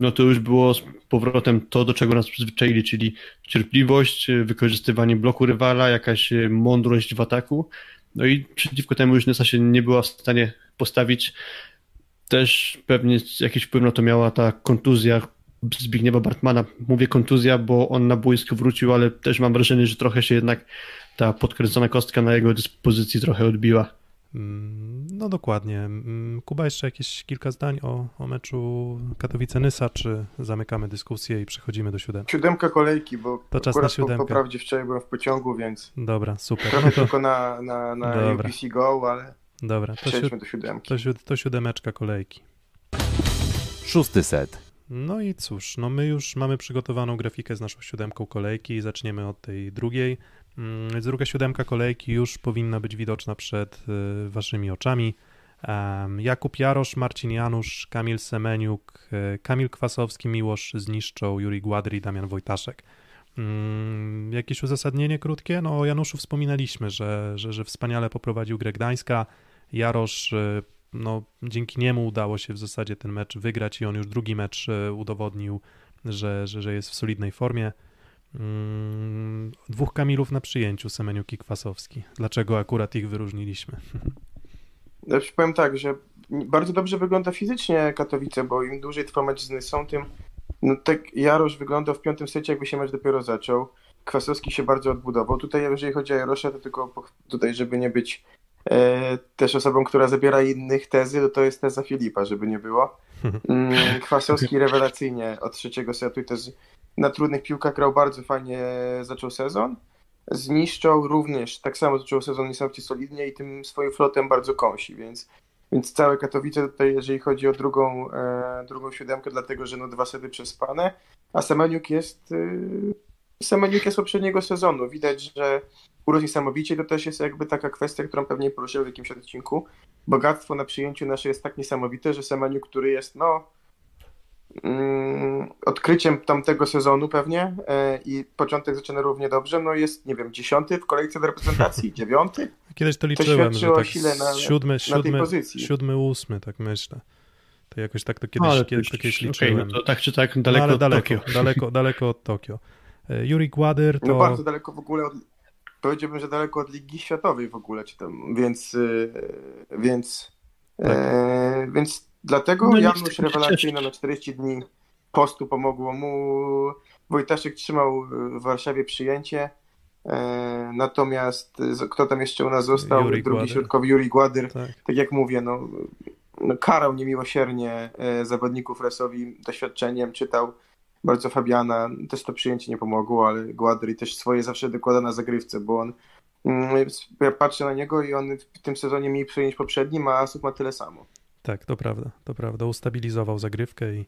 no to już było z powrotem to, do czego nas przyzwyczaili, czyli cierpliwość, wykorzystywanie bloku rywala, jakaś mądrość w ataku. No i przeciwko temu już Nysa się nie była w stanie postawić. Też pewnie jakiś wpływ na to miała ta kontuzja Zbigniewa Bartmana. Mówię kontuzja, bo on na boisko wrócił, ale też mam wrażenie, że trochę się jednak ta podkręcona kostka na jego dyspozycji trochę odbiła. No dokładnie. Mm, Kuba, jeszcze jakieś kilka zdań o, o meczu Katowice-Nysa, czy zamykamy dyskusję i przechodzimy do siódemki? Siódemka kolejki, bo To czas na po, po siódemkę. prawdzie wczoraj byłem w pociągu, więc Dobra, super. trochę No to, tylko na, na, na Dobra. UPC Go, ale dobra, to, siód, przejdźmy do siódemki. to, siód, to siódemeczka kolejki. Szósty set. No i cóż, no my już mamy przygotowaną grafikę z naszą siódemką kolejki i zaczniemy od tej drugiej. Mm, Więc druga siódemka kolejki już powinna być widoczna przed y, waszymi oczami. Jakub Jarosz, Marcin Janusz, Kamil Semeniuk, y, Kamil Kwasowski, Miłosz Zniszczą, Juri Gładry i Damian Wojtaszek. Mm, Jakieś uzasadnienie krótkie? No o Januszu wspominaliśmy, że, że, że wspaniale poprowadził grę Gdańska. Jarosz, y, no dzięki niemu udało się w zasadzie ten mecz wygrać i on już drugi mecz udowodnił, że, że, że jest w solidnej formie. Mm, Dwóch Kamilów na przyjęciu, Semeniuk i Kwasowski. Dlaczego akurat ich wyróżniliśmy? Ja powiem tak, że bardzo dobrze wygląda fizycznie Katowice, bo im dłużej trwa mecz z Nysą, tym no tak Jarosz wyglądał w piątym secie, jakby się mecz dopiero zaczął. Kwasowski się bardzo odbudował. Tutaj, jeżeli chodzi o Jarosza, to tylko tutaj, żeby nie być e, też osobą, która zabiera innych tezy, to to jest teza Filipa, żeby nie było. Mm, Kwasowski rewelacyjnie od trzeciego setu i też na trudnych piłkach grał bardzo fajnie, zaczął sezon. Zniszczał również, tak samo zaczął sezon niesamowicie solidnie i tym swoim flotem bardzo kąsi, więc, więc całe Katowice tutaj, jeżeli chodzi o drugą, e, drugą siódemkę, dlatego, że no dwa sety przespane, a Semeniuk jest y, Semeniuk jest poprzedniego sezonu. Widać, że urósł niesamowicie. To też jest jakby taka kwestia, którą pewnie poruszyłem w jakimś odcinku. Bogactwo na przyjęciu nasze jest tak niesamowite, że Semeniuk, który jest no odkryciem tamtego sezonu pewnie e, i początek zaczyna równie dobrze, no jest, nie wiem, dziesiąty w kolejce do reprezentacji, dziewiąty Kiedyś to liczyłem, że świadczy o tak sile na- siódmy, na tej siódmy, pozycji. siódmy, ósmy, tak myślę. To jakoś tak to kiedyś, Ale kiedyś, to kiedyś liczyłem. no to tak czy tak No, daleko ale od daleko, Tokio. daleko, daleko od Tokio. E, Juri Gładyr to... No bardzo daleko w ogóle od, powiedziałbym, że daleko od Ligi Światowej w ogóle, czy tam, więc, yy, więc, e, więc dlatego No Janusz cieszyć. na 40 dni postu pomogło mu. Wojtaszek trzymał w Warszawie przyjęcie. E, natomiast kto tam jeszcze u nas został? Juri Drugi Gładyr. środkowy Juri Gładyr. Tak. Tak jak mówię, no, no karał niemiłosiernie e, zawodników Resowi doświadczeniem, czytał bardzo Fabiana. Też to przyjęcie nie pomogło, ale Gładry też swoje zawsze dokłada na zagrywce, bo on mm, ja patrzę na niego i on w tym sezonie mniej przyjęć poprzednim, a Asów ma tyle samo. Tak, to prawda, to prawda. Ustabilizował zagrywkę i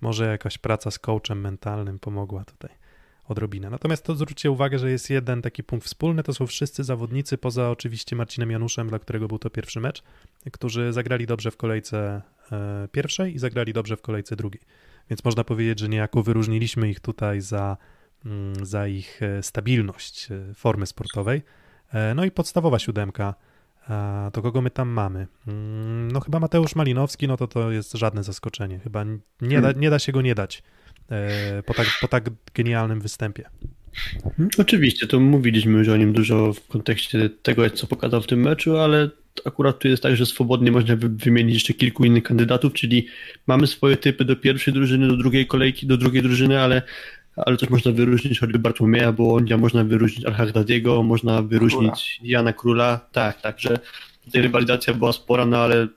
może jakaś praca z coachem mentalnym pomogła tutaj odrobinę. Natomiast to zwróćcie uwagę, że jest jeden taki punkt wspólny, to są wszyscy zawodnicy, poza oczywiście Marcinem Januszem, dla którego był to pierwszy mecz, którzy zagrali dobrze w kolejce e, pierwszej i zagrali dobrze w kolejce drugiej. Więc można powiedzieć, że niejako wyróżniliśmy ich tutaj za, mm, za ich e, stabilność e, formy sportowej. No i podstawowa siódemka, to kogo my tam mamy? Mm, No chyba Mateusz Malinowski, no to to jest żadne zaskoczenie. Chyba nie da, nie da się go nie dać e, po tak, po tak genialnym występie. Mhm, Oczywiście, to mówiliśmy już o nim dużo w kontekście tego, co pokazał w tym meczu, ale akurat tu jest tak, że swobodnie można wy- wymienić jeszcze kilku innych kandydatów, czyli mamy swoje typy do pierwszej drużyny, do drugiej kolejki, do drugiej drużyny, ale, ale też można wyróżnić choćby Bartłomieja Bołądzia, można wyróżnić Al-Hagdadiego, można wyróżnić Jana Króla. Tak, tak, że tutaj rywalizacja była spora, no ale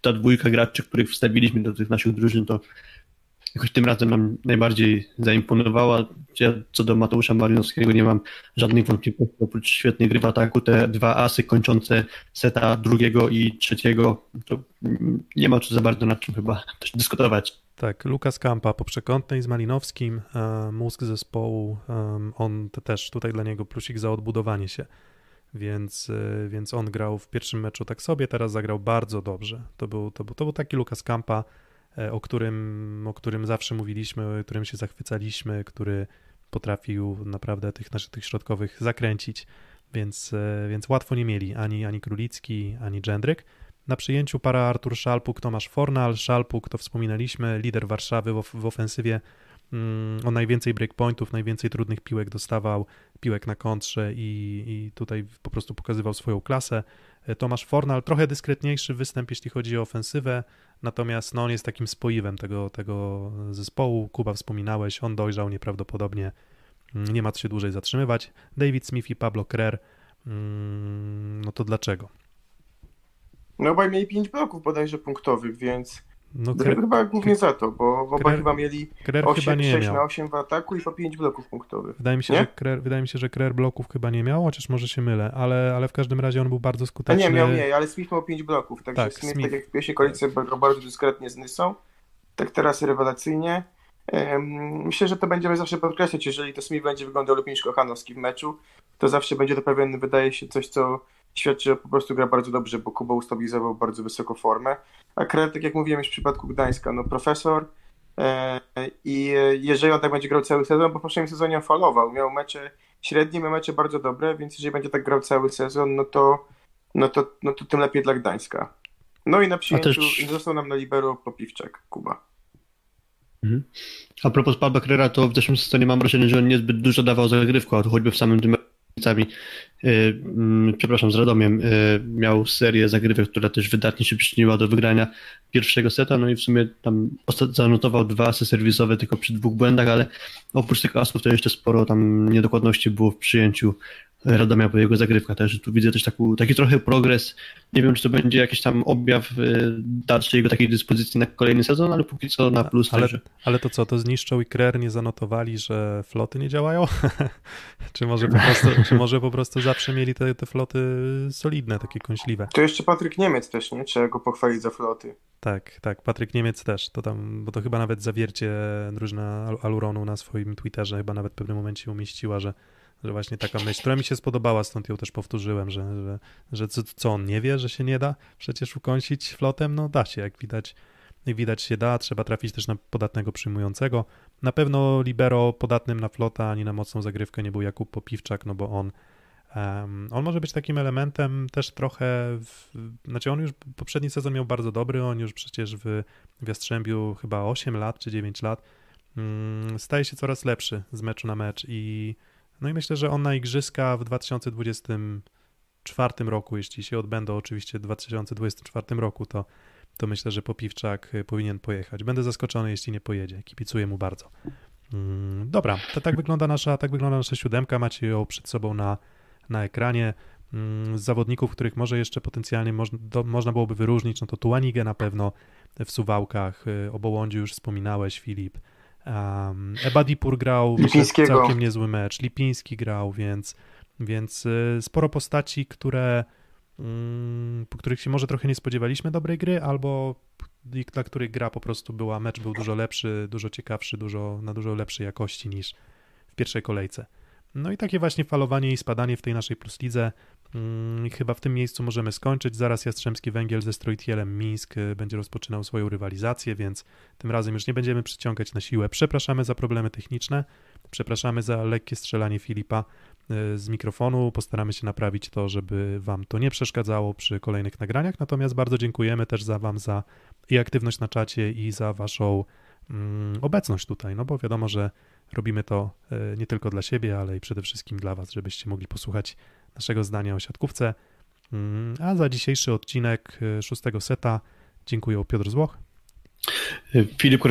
ta dwójka graczy, których wstawiliśmy do tych naszych drużyn, to jakoś tym razem nam najbardziej zaimponowała. Ja co do Mateusza Malinowskiego nie mam żadnych wątpliwości, oprócz świetnej gry w ataku, te dwa asy kończące seta drugiego i trzeciego, to nie ma tu za bardzo nad czym chyba też dyskutować. Tak, Lukas Kampa po przekątnej z Malinowskim, e, mózg zespołu, e, on też tutaj dla niego plusik za odbudowanie się, więc, e, więc on grał w pierwszym meczu tak sobie, teraz zagrał bardzo dobrze. To był, to był, to był taki Lukas Kampa, o którym, o którym zawsze mówiliśmy, o którym się zachwycaliśmy, który potrafił naprawdę tych naszych tych środkowych zakręcić, więc, więc łatwo nie mieli ani, ani Królicki, ani Dżendryk. Na przyjęciu para Artur Szalpuk, Tomasz Fornal. Szalpuk to wspominaliśmy, lider Warszawy w, w ofensywie. Mm, on najwięcej breakpointów, najwięcej trudnych piłek dostawał, piłek na kontrze i, i tutaj po prostu pokazywał swoją klasę. Tomasz Fornal, trochę dyskretniejszy występ, jeśli chodzi o ofensywę, natomiast no, on jest takim spoiwem tego, tego zespołu. Kuba wspominałeś, on dojrzał nieprawdopodobnie, nie ma co się dłużej zatrzymywać. David Smith i Pablo Krer, mm, no to dlaczego? No obaj mieli 5 bloków bodajże punktowych, więc No, Kre... chyba głównie za to, bo obaj Krer- chyba mieli Krer 8, chyba nie 6 miał. na 8 w ataku i po 5 bloków punktowych. Wydaje mi się, Nie? że Krer, wydaje mi się, że Krer bloków chyba nie miał, chociaż może się mylę, ale, ale w każdym razie on był bardzo A skuteczny. nie, miał mniej, ale Smith miał 5 bloków, także Tak, Smith, Smith. tak jak w pierwszej kolejce grał bardzo dyskretnie z Nysą, tak teraz rewelacyjnie. Myślę, że to będziemy zawsze podkreślać, jeżeli to Smith będzie wyglądał lepiej niż Kochanowski w meczu, to zawsze będzie to pewien, wydaje się, coś, co świadczy, że po prostu gra bardzo dobrze, bo Kuba ustabilizował bardzo wysoką formę. A Krer, tak jak mówiłem już w przypadku Gdańska, no profesor e, i jeżeli on tak będzie grał cały sezon, bo w poprzednim sezonie on falował, miał mecze średnie, miał mecze bardzo dobre, więc jeżeli będzie tak grał cały sezon, no to, no to, no to tym lepiej dla Gdańska. No i na przyjęciu też- został nam na libero Popiwczak, Kuba. A propos Pablo Carrera, to w zeszłym sezonie mam wrażenie, że on niezbyt dużo dawał zagrywką, a to choćby w samym tym yy, mm, przepraszam, z Radomiem, yy, miał serię zagrywek, która też wydatnie się przyczyniła do wygrania pierwszego seta, no i w sumie tam zanotował dwa asy serwisowe tylko przy dwóch błędach, ale oprócz tych asów to jeszcze sporo tam niedokładności było w przyjęciu Radomia po jego zagrywkach, także tu widzę też taku, taki trochę progres, nie wiem czy to będzie jakiś tam objaw yy, dalszej jego takiej dyspozycji na kolejny sezon, ale póki co na plus, Ale, także ale to co, to zniszczą i Krer nie zanotowali, że floty nie działają? czy, może po prostu, czy może po prostu zawsze mieli te, te floty solidne, takie kąśliwe? To jeszcze Patryk Niemiec też, nie? Trzeba go pochwalić za floty. Tak, tak, Patryk Niemiec też, to tam, bo to chyba nawet zawiercie drużyna Al- Aluronu na swoim Twitterze chyba nawet w pewnym momencie umieściła, że, że właśnie taka myśl, która mi się spodobała, stąd ją też powtórzyłem, że, że, że co, co on nie wie, że się nie da przecież ukąsić flotem, no da się, jak widać, jak widać się da, trzeba trafić też na podatnego przyjmującego. Na pewno libero podatnym na flota ani na mocną zagrywkę nie był Jakub Popiwczak, no bo on Em, on może być takim elementem też trochę, w, znaczy on już poprzedni sezon miał bardzo dobry, on już przecież w, w Jastrzębiu chyba 8 lat czy 9 lat mm, staje się coraz lepszy z meczu na mecz i no i myślę, że on na igrzyska w 2024 roku, jeśli się odbędą oczywiście w 2024 roku, to, to myślę, że Popiwczak y, powinien pojechać. Będę zaskoczony, jeśli nie pojedzie. Kibicuję mu bardzo. Mm, Dobra, to tak wygląda nasza, tak wygląda nasza siódemka. Macie ją przed sobą na, na ekranie. Mm, Z zawodników, których może jeszcze potencjalnie można, do, można byłoby wyróżnić, no to Tuanigę na pewno w Suwałkach, y, o już wspominałeś, Filip. Um, Ebadipur grał myślę, całkiem niezły mecz, Lipiński grał, więc, więc y, sporo postaci, które, mm, po których się może trochę nie spodziewaliśmy dobrej gry, albo dla których gra po prostu była, mecz był dużo lepszy, dużo ciekawszy, dużo, na dużo lepszej jakości niż w pierwszej kolejce. No i takie właśnie falowanie i spadanie w tej naszej pluslidze. Mm, chyba w tym miejscu możemy skończyć. Zaraz Jastrzębski Węgiel ze Strojtielem Mińsk y, będzie rozpoczynał swoją rywalizację, więc tym razem już nie będziemy przyciągać na siłę. Przepraszamy za problemy techniczne, przepraszamy za lekkie strzelanie Filipa y, z mikrofonu. Postaramy się naprawić to, żeby Wam to nie przeszkadzało przy kolejnych nagraniach. Natomiast bardzo dziękujemy też za Wam za i aktywność na czacie, i za Waszą mm, obecność tutaj, no bo wiadomo, że robimy to y, nie tylko dla siebie, ale i przede wszystkim dla Was, żebyście mogli posłuchać naszego zdania o siatkówce. Mm, A za dzisiejszy odcinek y, szóstego seta dziękuję Piotr Złoch. Filip